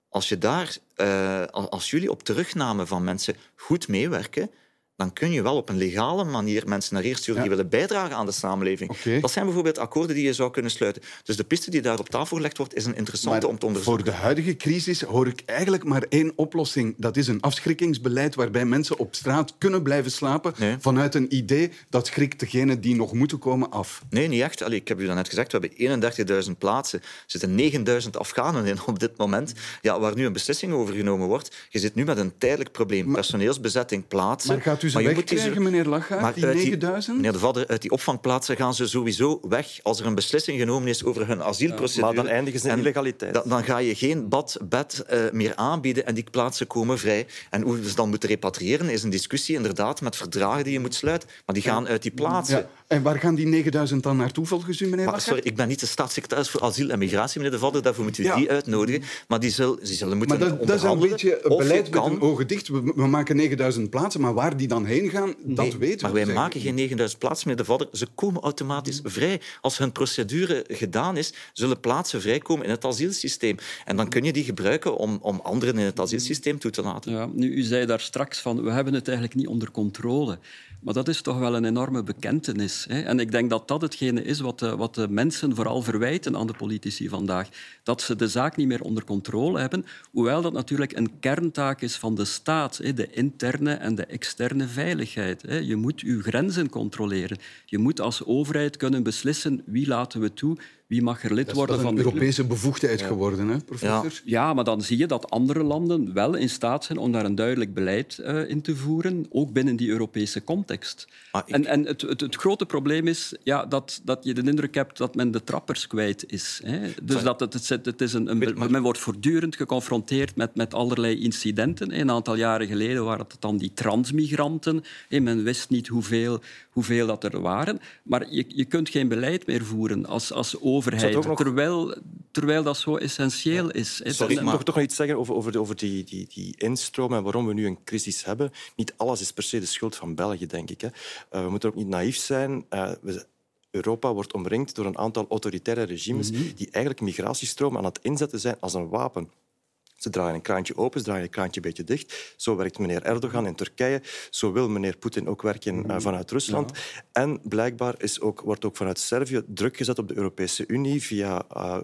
Als, je daar, uh, als jullie op terugname van mensen goed meewerken, dan kun je wel op een legale manier mensen naar hier sturen die willen bijdragen aan de samenleving. Dat zijn bijvoorbeeld akkoorden die je zou kunnen sluiten. Dus de piste die daar op tafel gelegd wordt, is een interessante om te onderzoeken. Voor de huidige crisis hoor ik eigenlijk maar één oplossing. Dat is een afschrikkingsbeleid waarbij mensen op straat kunnen blijven slapen vanuit een idee dat schrikt degene die nog moeten komen af. Nee, niet echt. Allee, ik heb u net gezegd, we hebben 31.000 plaatsen. Er zitten 9.000 Afghanen in op dit moment, ja, waar nu een beslissing over genomen wordt. Je zit nu met een tijdelijk probleem. Personeelsbezetting, plaatsen ze maar wegkrijgen, meneer Lachaert, die 9000? Meneer De Vadder, uit die opvangplaatsen gaan ze sowieso weg als er een beslissing genomen is over hun asielprocedure. maar dan eindigen ze in illegaliteit. Dan, dan ga je geen bad, bed uh, meer aanbieden en die plaatsen komen vrij. En hoe ze dan moeten repatriëren is een discussie inderdaad met verdragen die je moet sluiten. Maar die gaan uit die plaatsen. Ja. En waar gaan die 9000 dan naartoe volgens u, meneer maar, Sorry, ik ben niet de staatssecretaris voor asiel en migratie, meneer De Vadder. Daarvoor moet u die uitnodigen. Maar die, zullen, die zullen moeten maar dat, dat is een beetje een beleid met een ogen dicht. We, we, maken 9000 plaatsen, maar waar die dan heen gaan, dat weten we. Maar wij maken geen 9000 plaatsen, meneer De Vadder. Ze komen automatisch vrij. Als hun procedure gedaan is, zullen plaatsen vrijkomen in het asielsysteem. En dan kun je die gebruiken om, om anderen in het asielsysteem toe te laten. Ja, nu, u zei daar straks van, we hebben het eigenlijk niet onder controle. Maar dat is toch wel een enorme bekentenis. En ik denk dat dat hetgene is wat de, wat de mensen vooral verwijten aan de politici vandaag. Dat ze de zaak niet meer onder controle hebben, hoewel dat natuurlijk een kerntaak is van de staat, de interne en de externe veiligheid. Je moet je grenzen controleren. Je moet als overheid kunnen beslissen wie laten we toe, wie mag er lid worden van de Europese bevoegdheid geworden, hè, professor? Ja. ja. maar dan zie je dat andere landen wel in staat zijn om daar een duidelijk beleid uh, in te voeren, ook binnen die Europese context. Ah, ik... En, en het, het, het, grote probleem is ja, dat, dat je de indruk hebt dat men de trappers kwijt is. Hè. Dus dat het, het, het is een, een, men wordt voortdurend geconfronteerd met, met allerlei incidenten. Een aantal jaren geleden waren het dan die transmigranten. Men wist niet hoeveel, hoeveel dat er waren. Maar je, je kunt geen beleid meer voeren als, als overheid, terwijl, terwijl dat zo essentieel is. Sorry, maar... toch, toch nog iets zeggen over, over, over die, die, die instroom en waarom we nu een crisis hebben. Niet alles is per se de schuld van België, denk ik. Hè. Uh, we moeten ook niet naïef zijn. Uh, we, Europa wordt omringd door een aantal autoritaire regimes mm -hmm. die eigenlijk migratiestromen aan het inzetten zijn als een wapen. Ze draaien een kraantje open, ze draaien een kraantje een beetje dicht. Zo werkt meneer Erdogan in Turkije. Zo wil meneer Poetin ook werken uh, vanuit Rusland. En blijkbaar is ook, wordt ook vanuit Servië druk gezet op de Europese Unie via uh,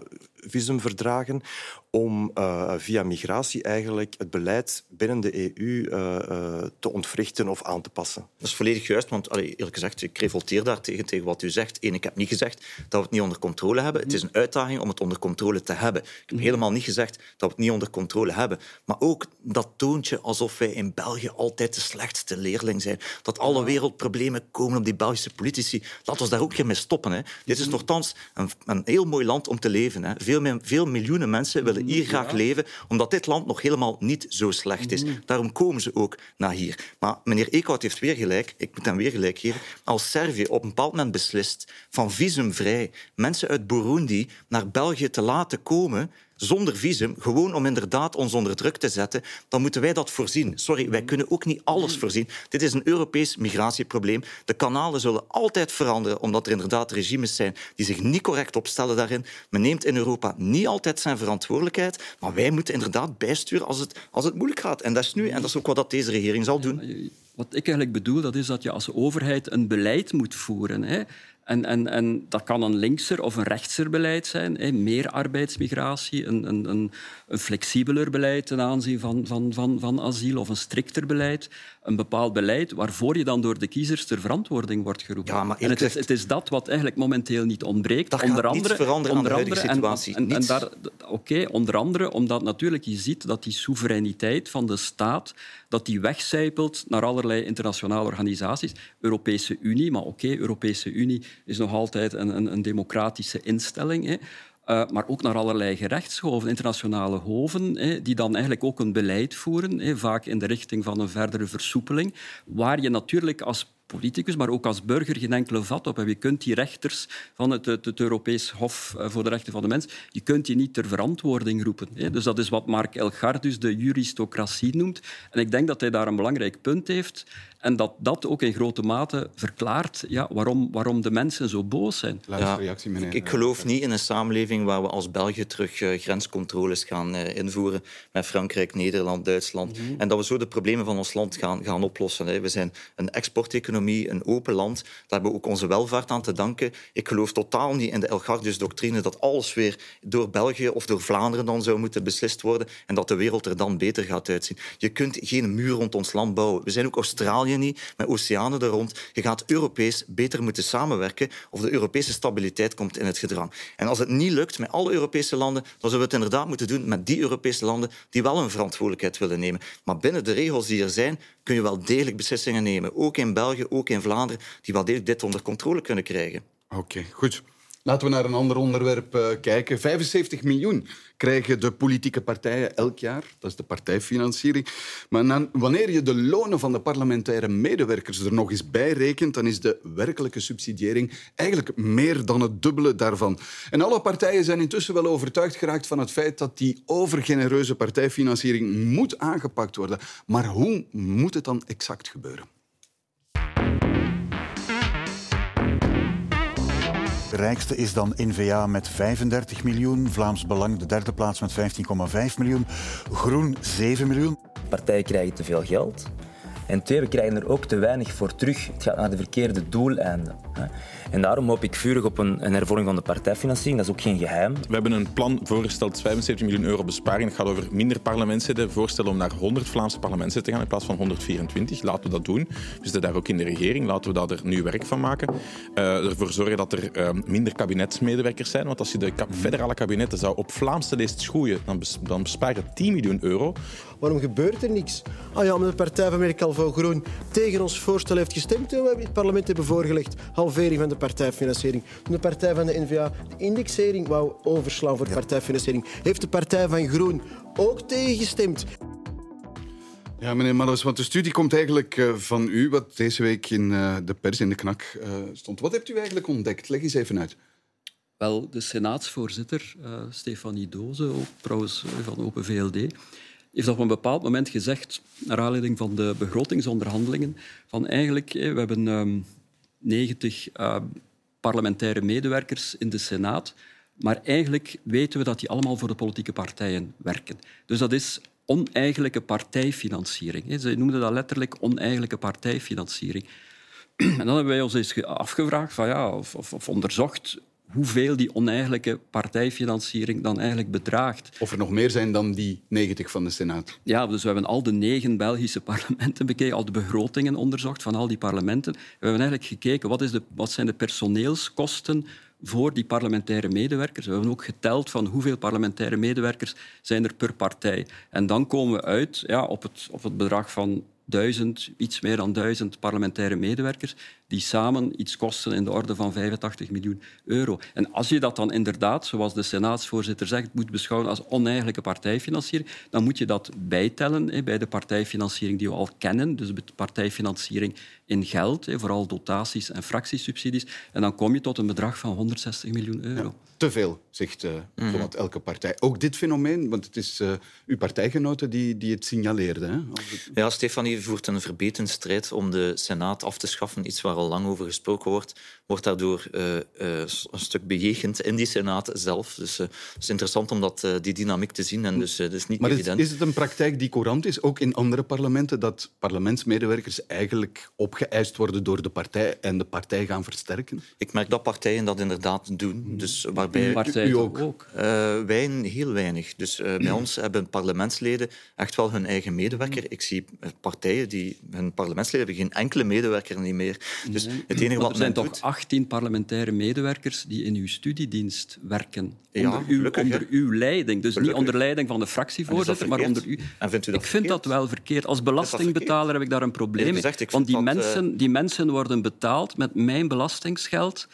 visumverdragen om uh, via migratie eigenlijk het beleid binnen de EU uh, uh, te ontwrichten of aan te passen. Dat is volledig juist, want allee, eerlijk gezegd, ik revolteer daar tegen, tegen wat u zegt. Eén, ik heb niet gezegd dat we het niet onder controle hebben. Het is een uitdaging om het onder controle te hebben. Ik heb helemaal niet gezegd dat we het niet onder controle hebben. Maar ook dat toontje alsof wij in België altijd de slechtste leerling zijn. Dat alle wereldproblemen komen op die Belgische politici. Laten we daar ook geen mee stoppen. Hè. Dit is nogthans een, een heel mooi land om te leven. Hè. Veel, veel miljoenen mensen willen hier graag leven, omdat dit land nog helemaal niet zo slecht is. Mm. Daarom komen ze ook naar hier. Maar meneer Eekhout heeft weer gelijk, ik moet hem weer gelijk geven, als Servië op een bepaald moment beslist van visumvrij mensen uit Burundi naar België te laten komen, zonder visum, gewoon om inderdaad ons onder druk te zetten, dan moeten wij dat voorzien. Sorry, wij kunnen ook niet alles voorzien. Dit is een Europees migratieprobleem. De kanalen zullen altijd veranderen, omdat er inderdaad regimes zijn die zich niet correct opstellen daarin. Men neemt in Europa niet altijd zijn verantwoordelijkheid, maar wij moeten inderdaad bijsturen als het, als het moeilijk gaat. En dat is nu, en dat is ook wat deze regering zal doen. Wat ik eigenlijk bedoel, dat is dat je als overheid een beleid moet voeren. Hè. En, en, en dat kan een linkser of een rechtser beleid zijn. Hè. Meer arbeidsmigratie, een, een, een, een, flexibeler beleid ten aanzien van, van, van, van asiel of een strikter beleid. Een bepaald beleid waarvoor je dan door de kiezers ter verantwoording wordt geroepen. Ja, maar en het, is, het is dat wat eigenlijk momenteel niet ontbreekt. Dat onder andere, niet veranderen onder aan de andere, situatie. En, en, daar, Oké, onder andere omdat natuurlijk je ziet dat die soevereiniteit van de staat dat die wegcijpelt naar allerlei internationale organisaties. Europese Unie, maar oké, Europese Unie is nog altijd een, een, een democratische instelling. Hè. Uh, maar ook naar allerlei gerechtshoven, internationale hoven, die dan eigenlijk ook een beleid voeren, vaak in de richting van een verdere versoepeling, waar je natuurlijk als politicus, maar ook als burger geen enkele vat op. En je kunt die rechters van het, het, Europees Hof eh, voor de Rechten van de Mens, je kunt die niet ter verantwoording roepen. Hè. Dus dat is wat Mark Elgardus de juristocratie noemt. En ik denk dat hij daar een belangrijk punt heeft. En dat dat ook in grote mate verklaart ja, waarom, waarom de mensen zo boos zijn. Ja, reactie, meneer. Ik, ik, geloof niet in een samenleving waar we als België terug uh, grenscontroles gaan uh, invoeren met Frankrijk, Nederland, Duitsland. Mhm. En dat we zo de problemen van ons land gaan, gaan oplossen. Hè. We zijn een exporteconomie, een open land. Daar hebben we ook onze welvaart aan te danken. Ik geloof totaal niet in de Elgardus-doctrine dat alles weer door België of door Vlaanderen dan zou moeten beslist worden en dat de wereld er dan beter gaat uitzien. Je kunt geen muur rond ons land bouwen. We zijn ook Australië met oceanen er rond. Je gaat Europees beter moeten samenwerken of de Europese stabiliteit komt in het gedrang. En als het niet lukt met alle Europese landen, dan zullen we het inderdaad moeten doen met die Europese landen die wel een verantwoordelijkheid willen nemen. Maar binnen de regels die er zijn, kun je wel degelijk beslissingen nemen. Ook in België, ook in Vlaanderen, die wel degelijk dit onder controle kunnen krijgen. Oké, goed. Laten we naar een ander onderwerp uh, kijken. 75 miljoen krijgen de politieke partijen elk jaar. Dat is de partijfinanciering. Maar wanneer je de lonen van de parlementaire medewerkers er nog eens bij rekent, dan is de werkelijke subsidiëring eigenlijk meer dan het dubbele daarvan. En alle partijen zijn intussen wel overtuigd geraakt van het feit dat die overgenereuze partijfinanciering moet aangepakt worden. Maar hoe moet het dan exact gebeuren? Rijkste is dan NVA met 35 miljoen. Vlaams Belang de derde plaats met 15,5 miljoen. Groen 7 miljoen. Partijen krijgen te veel geld. En twee, we krijgen er ook te weinig voor terug. Het gaat naar de verkeerde doeleinden. En daarom hoop ik vurig op een, een hervorming van de partijfinanciering. Dat is ook geen geheim. We hebben een plan voorgesteld, 75 miljoen euro besparing. Het gaat over minder parlementsleden. Voorstellen om naar 100 Vlaamse parlementsleden te gaan in plaats van 124. Laten we dat doen. We zitten daar ook in de regering. Laten we daar er nu werk van maken. Uh, ervoor zorgen dat er uh, minder kabinetsmedewerkers zijn. Want als je de federale kabinetten zou op Vlaamse leest schoeien, dan, bes dan bespaar je 10 miljoen euro. Waarom gebeurt er niks? Ah ja, omdat de Partij van Amerika Calvo Groen tegen ons voorstel heeft gestemd toen we in het parlement hebben voorgelegd. Halvering van de partijfinanciering. Toen de Partij van de N-VA de indexering wou overslaan voor partijfinanciering, heeft de Partij van Groen ook tegengestemd. Ja, meneer Malles, want de studie komt eigenlijk uh, van u, wat deze week in uh, de pers in de knak uh, stond. Wat hebt u eigenlijk ontdekt? Leg eens even uit. Wel, de senaatsvoorzitter, Stefanie Doze, ook trouwens van Open VLD, heeft op een bepaald moment gezegd, naar aanleiding van de begrotingsonderhandelingen, van eigenlijk, we hebben um, 90 uh, parlementaire medewerkers in de Senaat, maar eigenlijk weten we dat die allemaal voor de politieke partijen werken. Dus dat is oneigenlijke partijfinanciering. Ze noemden dat letterlijk oneigenlijke partijfinanciering. [clears throat] En dan hebben wij ons eens afgevraagd van, ja, of, of onderzocht hoeveel die oneigenlijke partijfinanciering dan eigenlijk bedraagt. Of er nog meer zijn dan die 90 van de Senaat. Ja, dus we hebben al de negen Belgische parlementen bekeken, al de begrotingen onderzocht van al die parlementen. We hebben eigenlijk gekeken wat, is de, wat zijn de personeelskosten voor die parlementaire medewerkers. We hebben ook geteld van hoeveel parlementaire medewerkers zijn er per partij. En dan komen we uit ja, op, het, op het bedrag van duizend, iets meer dan duizend parlementaire medewerkers die samen iets kosten in de orde van 85 miljoen euro. En als je dat dan inderdaad, zoals de senaatsvoorzitter zegt, moet beschouwen als oneigenlijke partijfinanciering, dan moet je dat bijtellen bij de partijfinanciering die we al kennen, dus de partijfinanciering in geld, vooral dotaties en fractiesubsidies. En dan kom je tot een bedrag van 160 miljoen euro. Ja, te veel, zegt uh, elke partij. Ook dit fenomeen, want het is uh, uw partijgenoten die, die het signaleerden. Hè? Ja, Stefanie voert een verbeten strijd om de Senaat af te schaffen, iets waar al lang over gesproken wordt, wordt daardoor uh, uh, een stuk bejegend in die Senaat zelf. Dus uh, het is interessant om dat, die dynamiek te zien. En dus, dat is niet maar evident. Is, is het een praktijk die courant is, ook in andere parlementen, dat parlementsmedewerkers eigenlijk opgeëist worden door de partij en de partij gaan versterken? Ik merk dat partijen dat inderdaad doen. Dus waarbij... Partij u ook? ook. wij heel weinig. Dus bij [clears throat] ons hebben parlementsleden echt wel hun eigen medewerker. Ik zie partijen die hun parlementsleden hebben geen enkele medewerker niet meer. Dus het enige wat er zijn toch doet... 18 parlementaire medewerkers die in uw studiedienst werken. Ja, onder uw, gelukkig, onder hè. uw leiding. Dus Gelukkig. niet onder leiding van de fractievoorzitter, maar onder u. En vindt u dat ik vind verkeerd? dat wel verkeerd. Als belastingbetaler heb ik daar een probleem mee. Want die dat, mensen, die mensen worden betaald met mijn belastingsgeld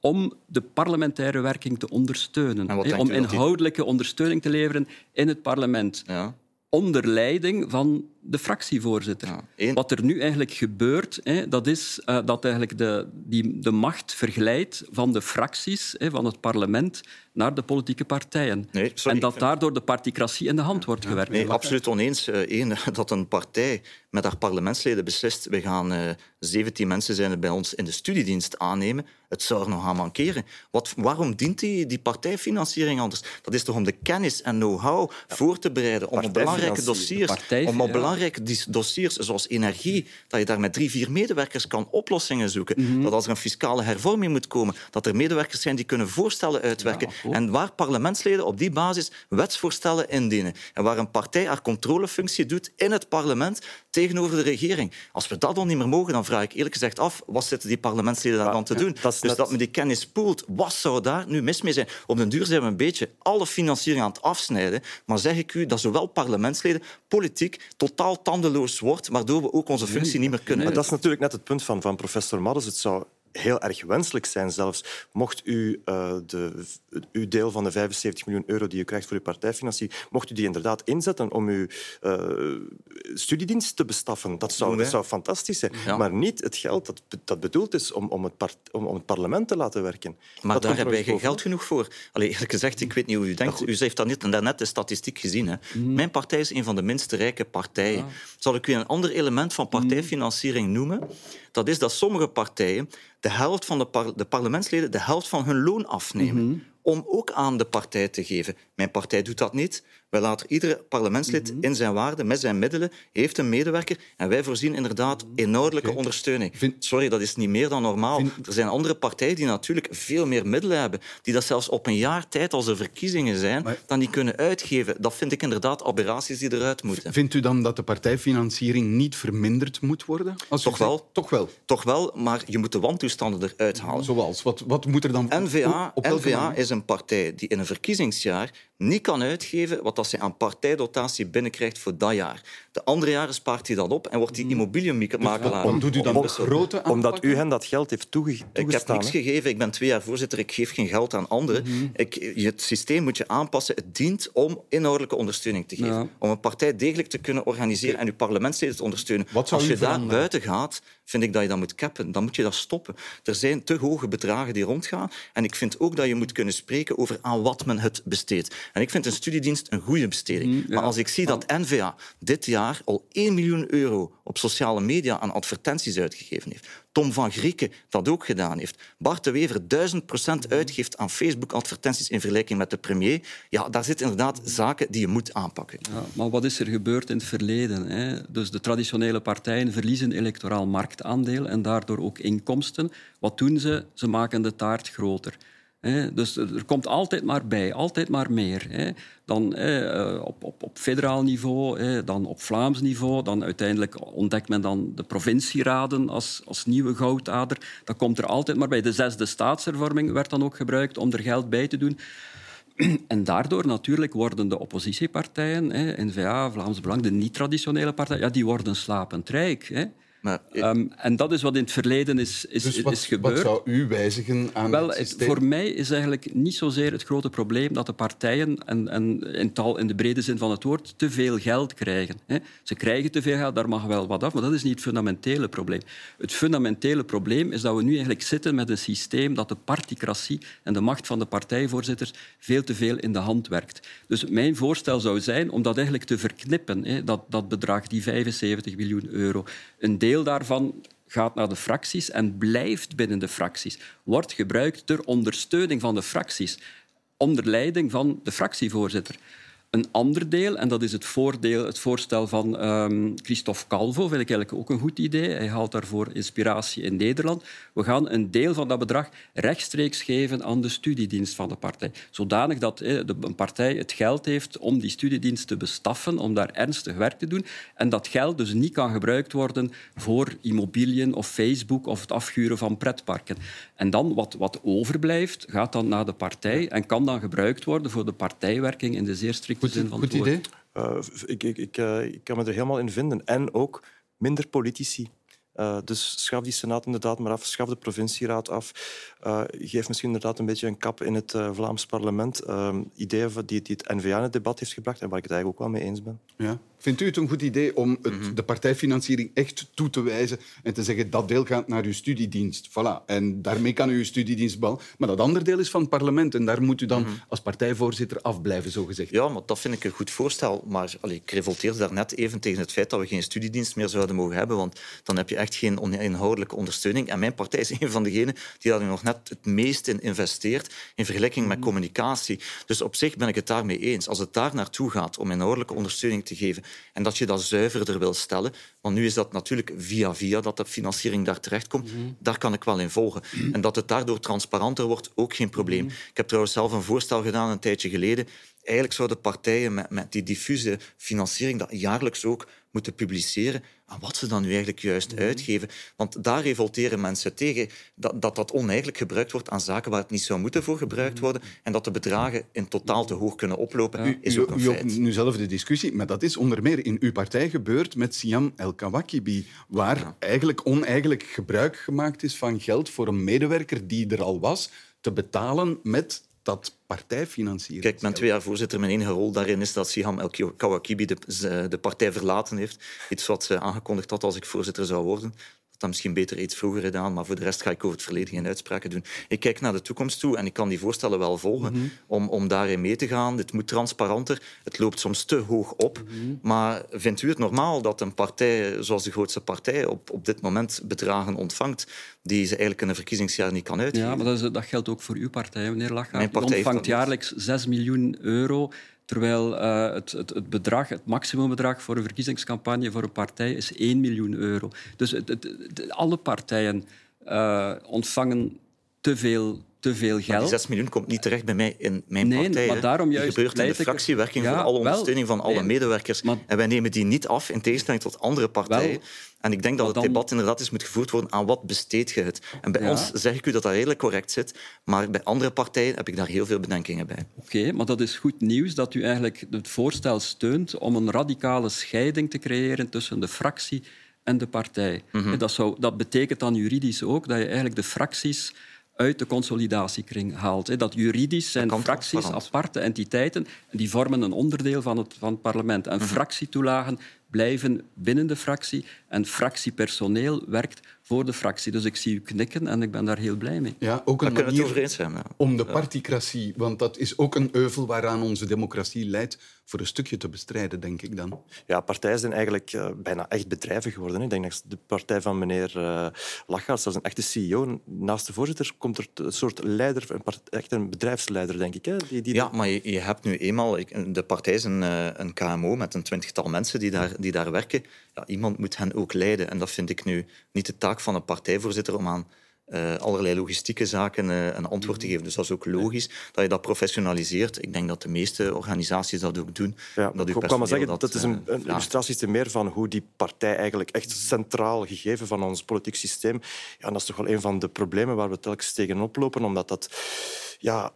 om de parlementaire werking te ondersteunen. Om die- inhoudelijke ondersteuning te leveren in het parlement. Ja. Onder leiding van de fractievoorzitter. Ja, één- Wat er nu eigenlijk gebeurt, hè, dat is eh, dat eigenlijk de, die, de macht verglijdt van de fracties, hè, van het parlement, naar de politieke partijen. Nee, sorry, en dat vind- daardoor de particratie in de hand wordt gewerkt. Nee, absoluut oneens. Eén, [laughs] dat een partij met haar parlementsleden beslist we gaan eh 17 mensen zijn er bij ons in de studiedienst aannemen. Het zou er nog aan mankeren. Wat, waarom dient die, die partijfinanciering anders? Dat is toch om de kennis en know-how voor te bereiden, om op belangrijke dossiers, partij- om op ja. Belangrijke dossiers zoals energie, dat je daar met drie, vier medewerkers kan oplossingen zoeken. Mhm. Dat als er een fiscale hervorming moet komen, dat er medewerkers zijn die kunnen voorstellen uitwerken. en waar parlementsleden op die basis wetsvoorstellen indienen. En waar een partij haar controlefunctie doet in het parlement tegenover de regering. Als we dat dan niet meer mogen, dan vraag ik eerlijk gezegd af, wat zitten die parlementsleden daar dan te doen? dat is dus net- dat men die kennis poelt, wat zou daar nu mis mee zijn? Op den duur zijn we een beetje alle financiering aan het afsnijden. Maar zeg ik u dat zowel parlementsleden, politiek, totaal tandeloos wordt, waardoor we ook onze functie niet meer kunnen. Maar dat is natuurlijk net het punt van, van professor Maddes. Het zou heel erg wenselijk zijn zelfs, mocht u uh, de, uw deel van de 75 miljoen euro die u krijgt voor uw partijfinanciering, mocht u die inderdaad inzetten om uw uh, studiedienst te bestaffen. Dat zou, dat zou fantastisch zijn. Ja. Maar niet het geld dat, dat bedoeld is om, om, het om, om het parlement te laten werken. Maar dat daar hebben wij geen geld genoeg voor. Allee, eerlijk gezegd, ik weet niet hoe u denkt. U heeft dat net, daarnet de statistiek gezien. Hè. Mijn partij is een van de minst rijke partijen. Zal ik u een ander element van partijfinanciering noemen? Dat is dat sommige partijen de helft van de, par de parlementsleden de helft van hun loon afnemen. om ook aan de partij te geven. Mijn partij doet dat niet. Wij laten iedere parlementslid Mhm. in zijn waarde, met zijn middelen, heeft een medewerker en wij voorzien inderdaad inhoudelijke ondersteuning. Sorry, dat is niet meer dan normaal. Er zijn andere partijen die natuurlijk veel meer middelen hebben, die dat zelfs op een jaar tijd, als er verkiezingen zijn, dan niet kunnen uitgeven. Dat vind ik inderdaad aberraties die eruit moeten. Vindt u dan dat de partijfinanciering niet verminderd moet worden? Als Toch zegt- wel. Toch wel. Toch wel, maar je moet de wantoestanden eruit halen. Zoals? Wat, wat moet er dan... N-VA, op N-VA is een partij die in een verkiezingsjaar niet kan uitgeven wat dat ze aan partijdotatie binnenkrijgt voor dat jaar. De andere jaren spaart hij dat op en wordt die immobiliummakelaar. Om- doet u dan grote Omdat u hen dat geld heeft toege- ik heb toegestaan. niks gegeven. Ik ben twee jaar voorzitter. Ik geef geen geld aan anderen. Mhm. ik, het systeem moet je aanpassen. Het dient om inhoudelijke ondersteuning te geven. Ja. Om een partij degelijk te kunnen organiseren en uw parlementsleden te ondersteunen. Als je daar buiten gaat, vind ik dat je dat moet cappen. Dan moet je dat stoppen. Er zijn te hoge bedragen die rondgaan. En ik vind ook dat je moet kunnen spreken over aan wat men het besteedt. En ik vind een studiedienst een goede besteding. Mhm, Maar als ik zie dat N-VA dit jaar al 1 miljoen euro op sociale media aan advertenties uitgegeven heeft, Tom van Grieken dat ook gedaan heeft, Bart de Wever 1000 procent uitgeeft aan Facebook-advertenties in vergelijking met de premier, ja, daar zitten inderdaad zaken die je moet aanpakken. Ja, maar wat is er gebeurd in het verleden? Hè? Dus de traditionele partijen verliezen electoraal marktaandeel en daardoor ook inkomsten. Wat doen ze? Ze maken de taart groter. Dus er komt altijd maar bij, altijd maar meer. Dan eh, op, op, op federaal niveau, dan op Vlaams niveau, dan uiteindelijk ontdekt men dan de provincieraden als, als nieuwe goudader. Dat komt er altijd maar bij. De zesde staatshervorming werd dan ook gebruikt om er geld bij te doen. [clears throat] En daardoor natuurlijk worden de oppositiepartijen, N-VA, Vlaams Belang, de niet-traditionele partijen, ja, die worden slapend rijk. Maar, Ehm, en dat is wat in het verleden is, is, Dus is wat, gebeurd. wat zou u wijzigen aan Wel, het systeem? voor mij is eigenlijk niet zozeer het grote probleem dat de partijen, en, en in, taal, in de brede zin van het woord, te veel geld krijgen. Hè. Ze krijgen te veel geld, daar mag wel wat af, maar dat is niet het fundamentele probleem. Het fundamentele probleem is dat we nu eigenlijk zitten met een systeem dat de particratie en de macht van de partijvoorzitters veel te veel in de hand werkt. Dus mijn voorstel zou zijn om dat eigenlijk te verknippen, hè, dat, dat bedrag, die 75 miljoen euro. Een deel daarvan gaat naar de fracties en blijft binnen de fracties. Wordt gebruikt ter ondersteuning van de fracties, onder leiding van de fractievoorzitter. Een ander deel, en dat is het, voordeel, het voorstel van ehm, Christophe Calvo, vind ik eigenlijk ook een goed idee. Hij haalt daarvoor inspiratie in Nederland. We gaan een deel van dat bedrag rechtstreeks geven aan de studiedienst van de partij. Zodanig dat eh, een partij het geld heeft om die studiedienst te bestaffen, om daar ernstig werk te doen. En dat geld dus niet kan gebruikt worden voor immobiliën of Facebook of het afhuren van pretparken. En dan wat, wat overblijft, gaat dan naar de partij en kan dan gebruikt worden voor de partijwerking in de zeer strikte zin van Goed het woord. idee. Eh, ik, ik, ik, eh, ik kan me er helemaal in vinden. En ook minder politici. Eh, dus schaf die Senaat inderdaad maar af, schaf de provincieraad af. Eh, geef misschien inderdaad een beetje een kap in het eh, Vlaams parlement. Eh, ideeën van die, die het N-VA in het debat heeft gebracht en waar ik het eigenlijk ook wel mee eens ben. Ja. Vindt u het een goed idee om het, Mhm. de partijfinanciering echt toe te wijzen en te zeggen dat deel gaat naar uw studiedienst? Voilà. En daarmee kan u uw studiedienst bal. Maar dat andere deel is van het parlement en daar moet u dan als partijvoorzitter afblijven, zogezegd. Mhm. Ja, maar dat vind ik een goed voorstel. Maar allee, ik revolteerde daarnet even tegen het feit dat we geen studiedienst meer zouden mogen hebben, want dan heb je echt geen oninhoudelijke ondersteuning. En mijn partij is een van degenen die daar nu nog net het meest in investeert in vergelijking met communicatie. Dus op zich ben ik het daarmee eens. Als het daar naartoe gaat om inhoudelijke ondersteuning te geven en dat je dat zuiverder wil stellen, want nu is dat natuurlijk via via dat de financiering daar terechtkomt, daar kan ik wel in volgen. En dat het daardoor transparanter wordt, ook geen probleem. Ik heb trouwens zelf een voorstel gedaan een tijdje geleden. Eigenlijk zouden partijen met, met die diffuse financiering dat jaarlijks ook moeten publiceren aan wat ze dan nu eigenlijk juist uitgeven. Want daar revolteren mensen tegen dat, dat dat oneigenlijk gebruikt wordt aan zaken waar het niet zou moeten voor gebruikt worden en dat de bedragen in totaal te hoog kunnen oplopen, is u, ook een u feit. nu zelf de discussie, maar dat is onder meer in uw partij gebeurd met Siam El-Kawakibi, waar eigenlijk oneigenlijk gebruik gemaakt is van geld voor een medewerker die er al was, te betalen met dat partijfinanciering. Kijk, ben twee jaar voorzitter. Mijn enige rol daarin is dat Siham El Kawakibi de, de partij verlaten heeft. Iets wat ze aangekondigd had als ik voorzitter zou worden. Dat misschien beter iets vroeger gedaan, maar voor de rest ga ik over het verleden geen uitspraken doen. Ik kijk naar de toekomst toe en ik kan die voorstellen wel volgen Mhm. om, om daarin mee te gaan. Het moet transparanter, het loopt soms te hoog op. Mhm. Maar vindt u het normaal dat een partij zoals de grootste partij op, op dit moment bedragen ontvangt die ze eigenlijk in een verkiezingsjaar niet kan uitgeven? Ja, maar dat, is- dat geldt ook voor uw partij, meneer Mijn Lachgaard. Die partij ontvangt jaarlijks 6 miljoen euro, terwijl eh, het, het, het bedrag, het maximumbedrag voor een verkiezingscampagne voor een partij is 1 miljoen euro. Dus het, alle partijen eh, ontvangen te veel, te veel Maar die geld. 6 miljoen komt niet terecht bij mij in mijn Nee, partij. maar daarom die juist gebeurt in de er- fractiewerking Ja, voor alle wel. ondersteuning van alle Nee, medewerkers. maar- En wij nemen die niet af, in tegenstelling tot andere partijen. Wel. En ik denk dat het dan- debat inderdaad eens moet gevoerd worden aan wat besteed je het. En bij Ja. ons zeg ik u dat dat redelijk correct zit, maar bij andere partijen heb ik daar heel veel bedenkingen bij. Oké, maar dat is goed nieuws dat u eigenlijk het voorstel steunt om een radicale scheiding te creëren tussen de fractie en de partij. Mhm. dat, zou, dat betekent dan juridisch ook dat je eigenlijk de fracties uit de consolidatiekring haalt. Dat juridisch zijn fracties aparte entiteiten en die vormen een onderdeel van het, van het parlement. En Mhm. fractietoelagen blijven binnen de fractie en fractiepersoneel werkt voor de fractie. Dus ik zie u knikken en ik ben daar heel blij mee. Ja, ook Daar een kunnen we het manier over eens zijn. ja. om de particratie, want dat is ook een euvel waaraan onze democratie leidt, voor een stukje te bestrijden, denk ik dan. Ja, partijen zijn eigenlijk eh, bijna echt bedrijven geworden. hè. Ik denk dat de partij van meneer uh, Lachgaard, zelfs een echte CEO, naast de voorzitter komt er een soort leider, een echt een bedrijfsleider, denk ik. Hè? Die, die Ja, maar je, je hebt nu eenmaal... ik- De partij is een, eh, een KMO met een twintigtal mensen die daar, die daar werken. Ja, iemand moet hen ook leiden. En dat vind ik nu niet de taak van een partijvoorzitter om aan eh, allerlei logistieke zaken eh, een antwoord te geven. Dus dat is ook logisch dat je dat professionaliseert. Ik denk dat de meeste organisaties dat ook doen. Ja, dat ik kan maar zeggen, personeel dat, is een, eh, een illustratie te meer van hoe die partij eigenlijk echt centraal gegeven van ons politiek systeem. Ja, en dat is toch wel een van de problemen waar we telkens tegenop lopen, omdat dat, ja,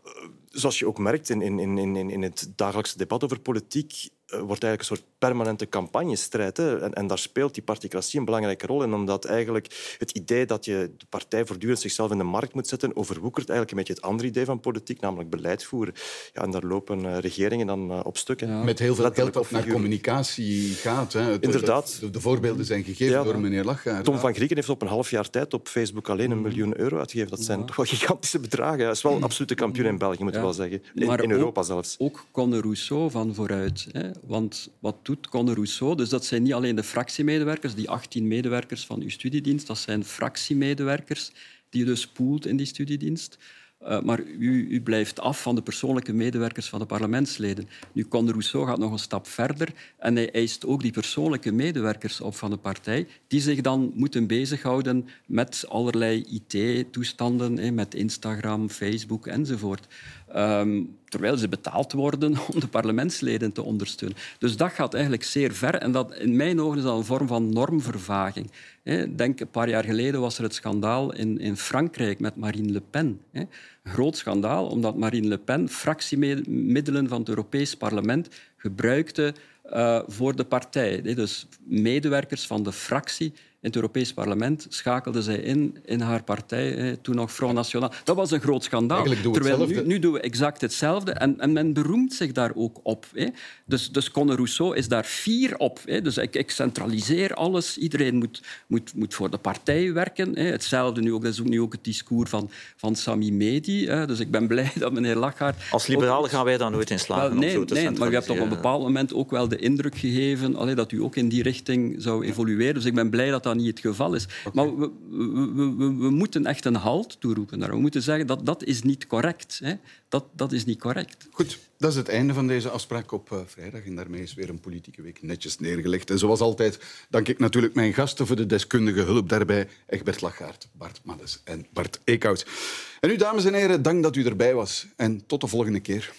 zoals je ook merkt in, in, in, in, in het dagelijkse debat over politiek, eh, wordt eigenlijk een soort permanente campagnestrijd. Hè? En, en daar speelt die particratie een belangrijke rol in, omdat eigenlijk het idee dat je de partij voortdurend zichzelf in de markt moet zetten, overwoekert eigenlijk een beetje het andere idee van politiek, namelijk beleid voeren. Ja, en daar lopen eh, regeringen dan eh, op stukken. Met heel veel geld dat naar communicatie gaat. Hè. Het- Inderdaad. De, de voorbeelden zijn gegeven Ja, door meneer Lachgaard. Tom van Grieken heeft op een half jaar tijd op Facebook alleen een miljoen euro uitgegeven. Dat zijn toch wel gigantische bedragen. Hij is wel absolute kampioen in België, moet Ja. wel zeggen. In, Maar in ook- Europa zelfs. Ook Conor Rousseau van vooruit. Hè? Want wat doet Conor Rousseau? Dus dat zijn niet alleen de fractiemedewerkers, die 18 medewerkers van uw studiedienst, dat zijn fractiemedewerkers die je dus poelt in die studiedienst. Uh, maar u, u, blijft af van de persoonlijke medewerkers van de parlementsleden. Nu, Conor Rousseau gaat nog een stap verder en hij eist ook die persoonlijke medewerkers op van de partij, die zich dan moeten bezighouden met allerlei IT-toestanden, met Instagram, Facebook enzovoort. Um, terwijl ze betaald worden [laughs] om de parlementsleden te ondersteunen. Dus dat gaat eigenlijk zeer ver en dat, in mijn ogen is dat een vorm van normvervaging. Denk, een paar jaar geleden was er het schandaal in, in Frankrijk met Marine Le Pen. Een groot schandaal, omdat Marine Le Pen fractiemiddelen van het Europees Parlement gebruikte uh, voor de partij. Dus medewerkers van de fractie in het Europees Parlement schakelde zij in in haar partij, toen nog Front National. Dat was een groot schandaal. Terwijl nu, nu, doen we exact hetzelfde en, en, men beroemt zich daar ook op. Hè. Dus, dus Conor Rousseau is daar fier op. Hè. Dus ik, ik, centraliseer alles. Iedereen moet, moet, moet voor de partij werken. Hè. Hetzelfde nu ook, dat is ook nu ook het discours van, van Sami Medi. Hè. Dus ik ben blij dat meneer Lachgaard... Als liberalen gaan wij daar nooit in slagen wel, nee, om zo te nee, maar u hebt op een bepaald moment ook wel de indruk gegeven allee, dat u ook in die richting zou evolueren. Dus ik ben blij dat dat niet het geval is. Okay. Maar we, we, we, we, moeten echt een halt toeroepen. Daar. We moeten zeggen dat dat is niet correct. Hè. Dat, dat is niet correct. Goed, dat is het einde van deze afspraak op uh, vrijdag. En daarmee is weer een politieke week netjes neergelegd. En zoals altijd dank ik natuurlijk mijn gasten voor de deskundige hulp daarbij. Egbert Lagaert, Bart Maddes en Bart Eekhout. En u, dames en heren, dank dat u erbij was. En tot de volgende keer.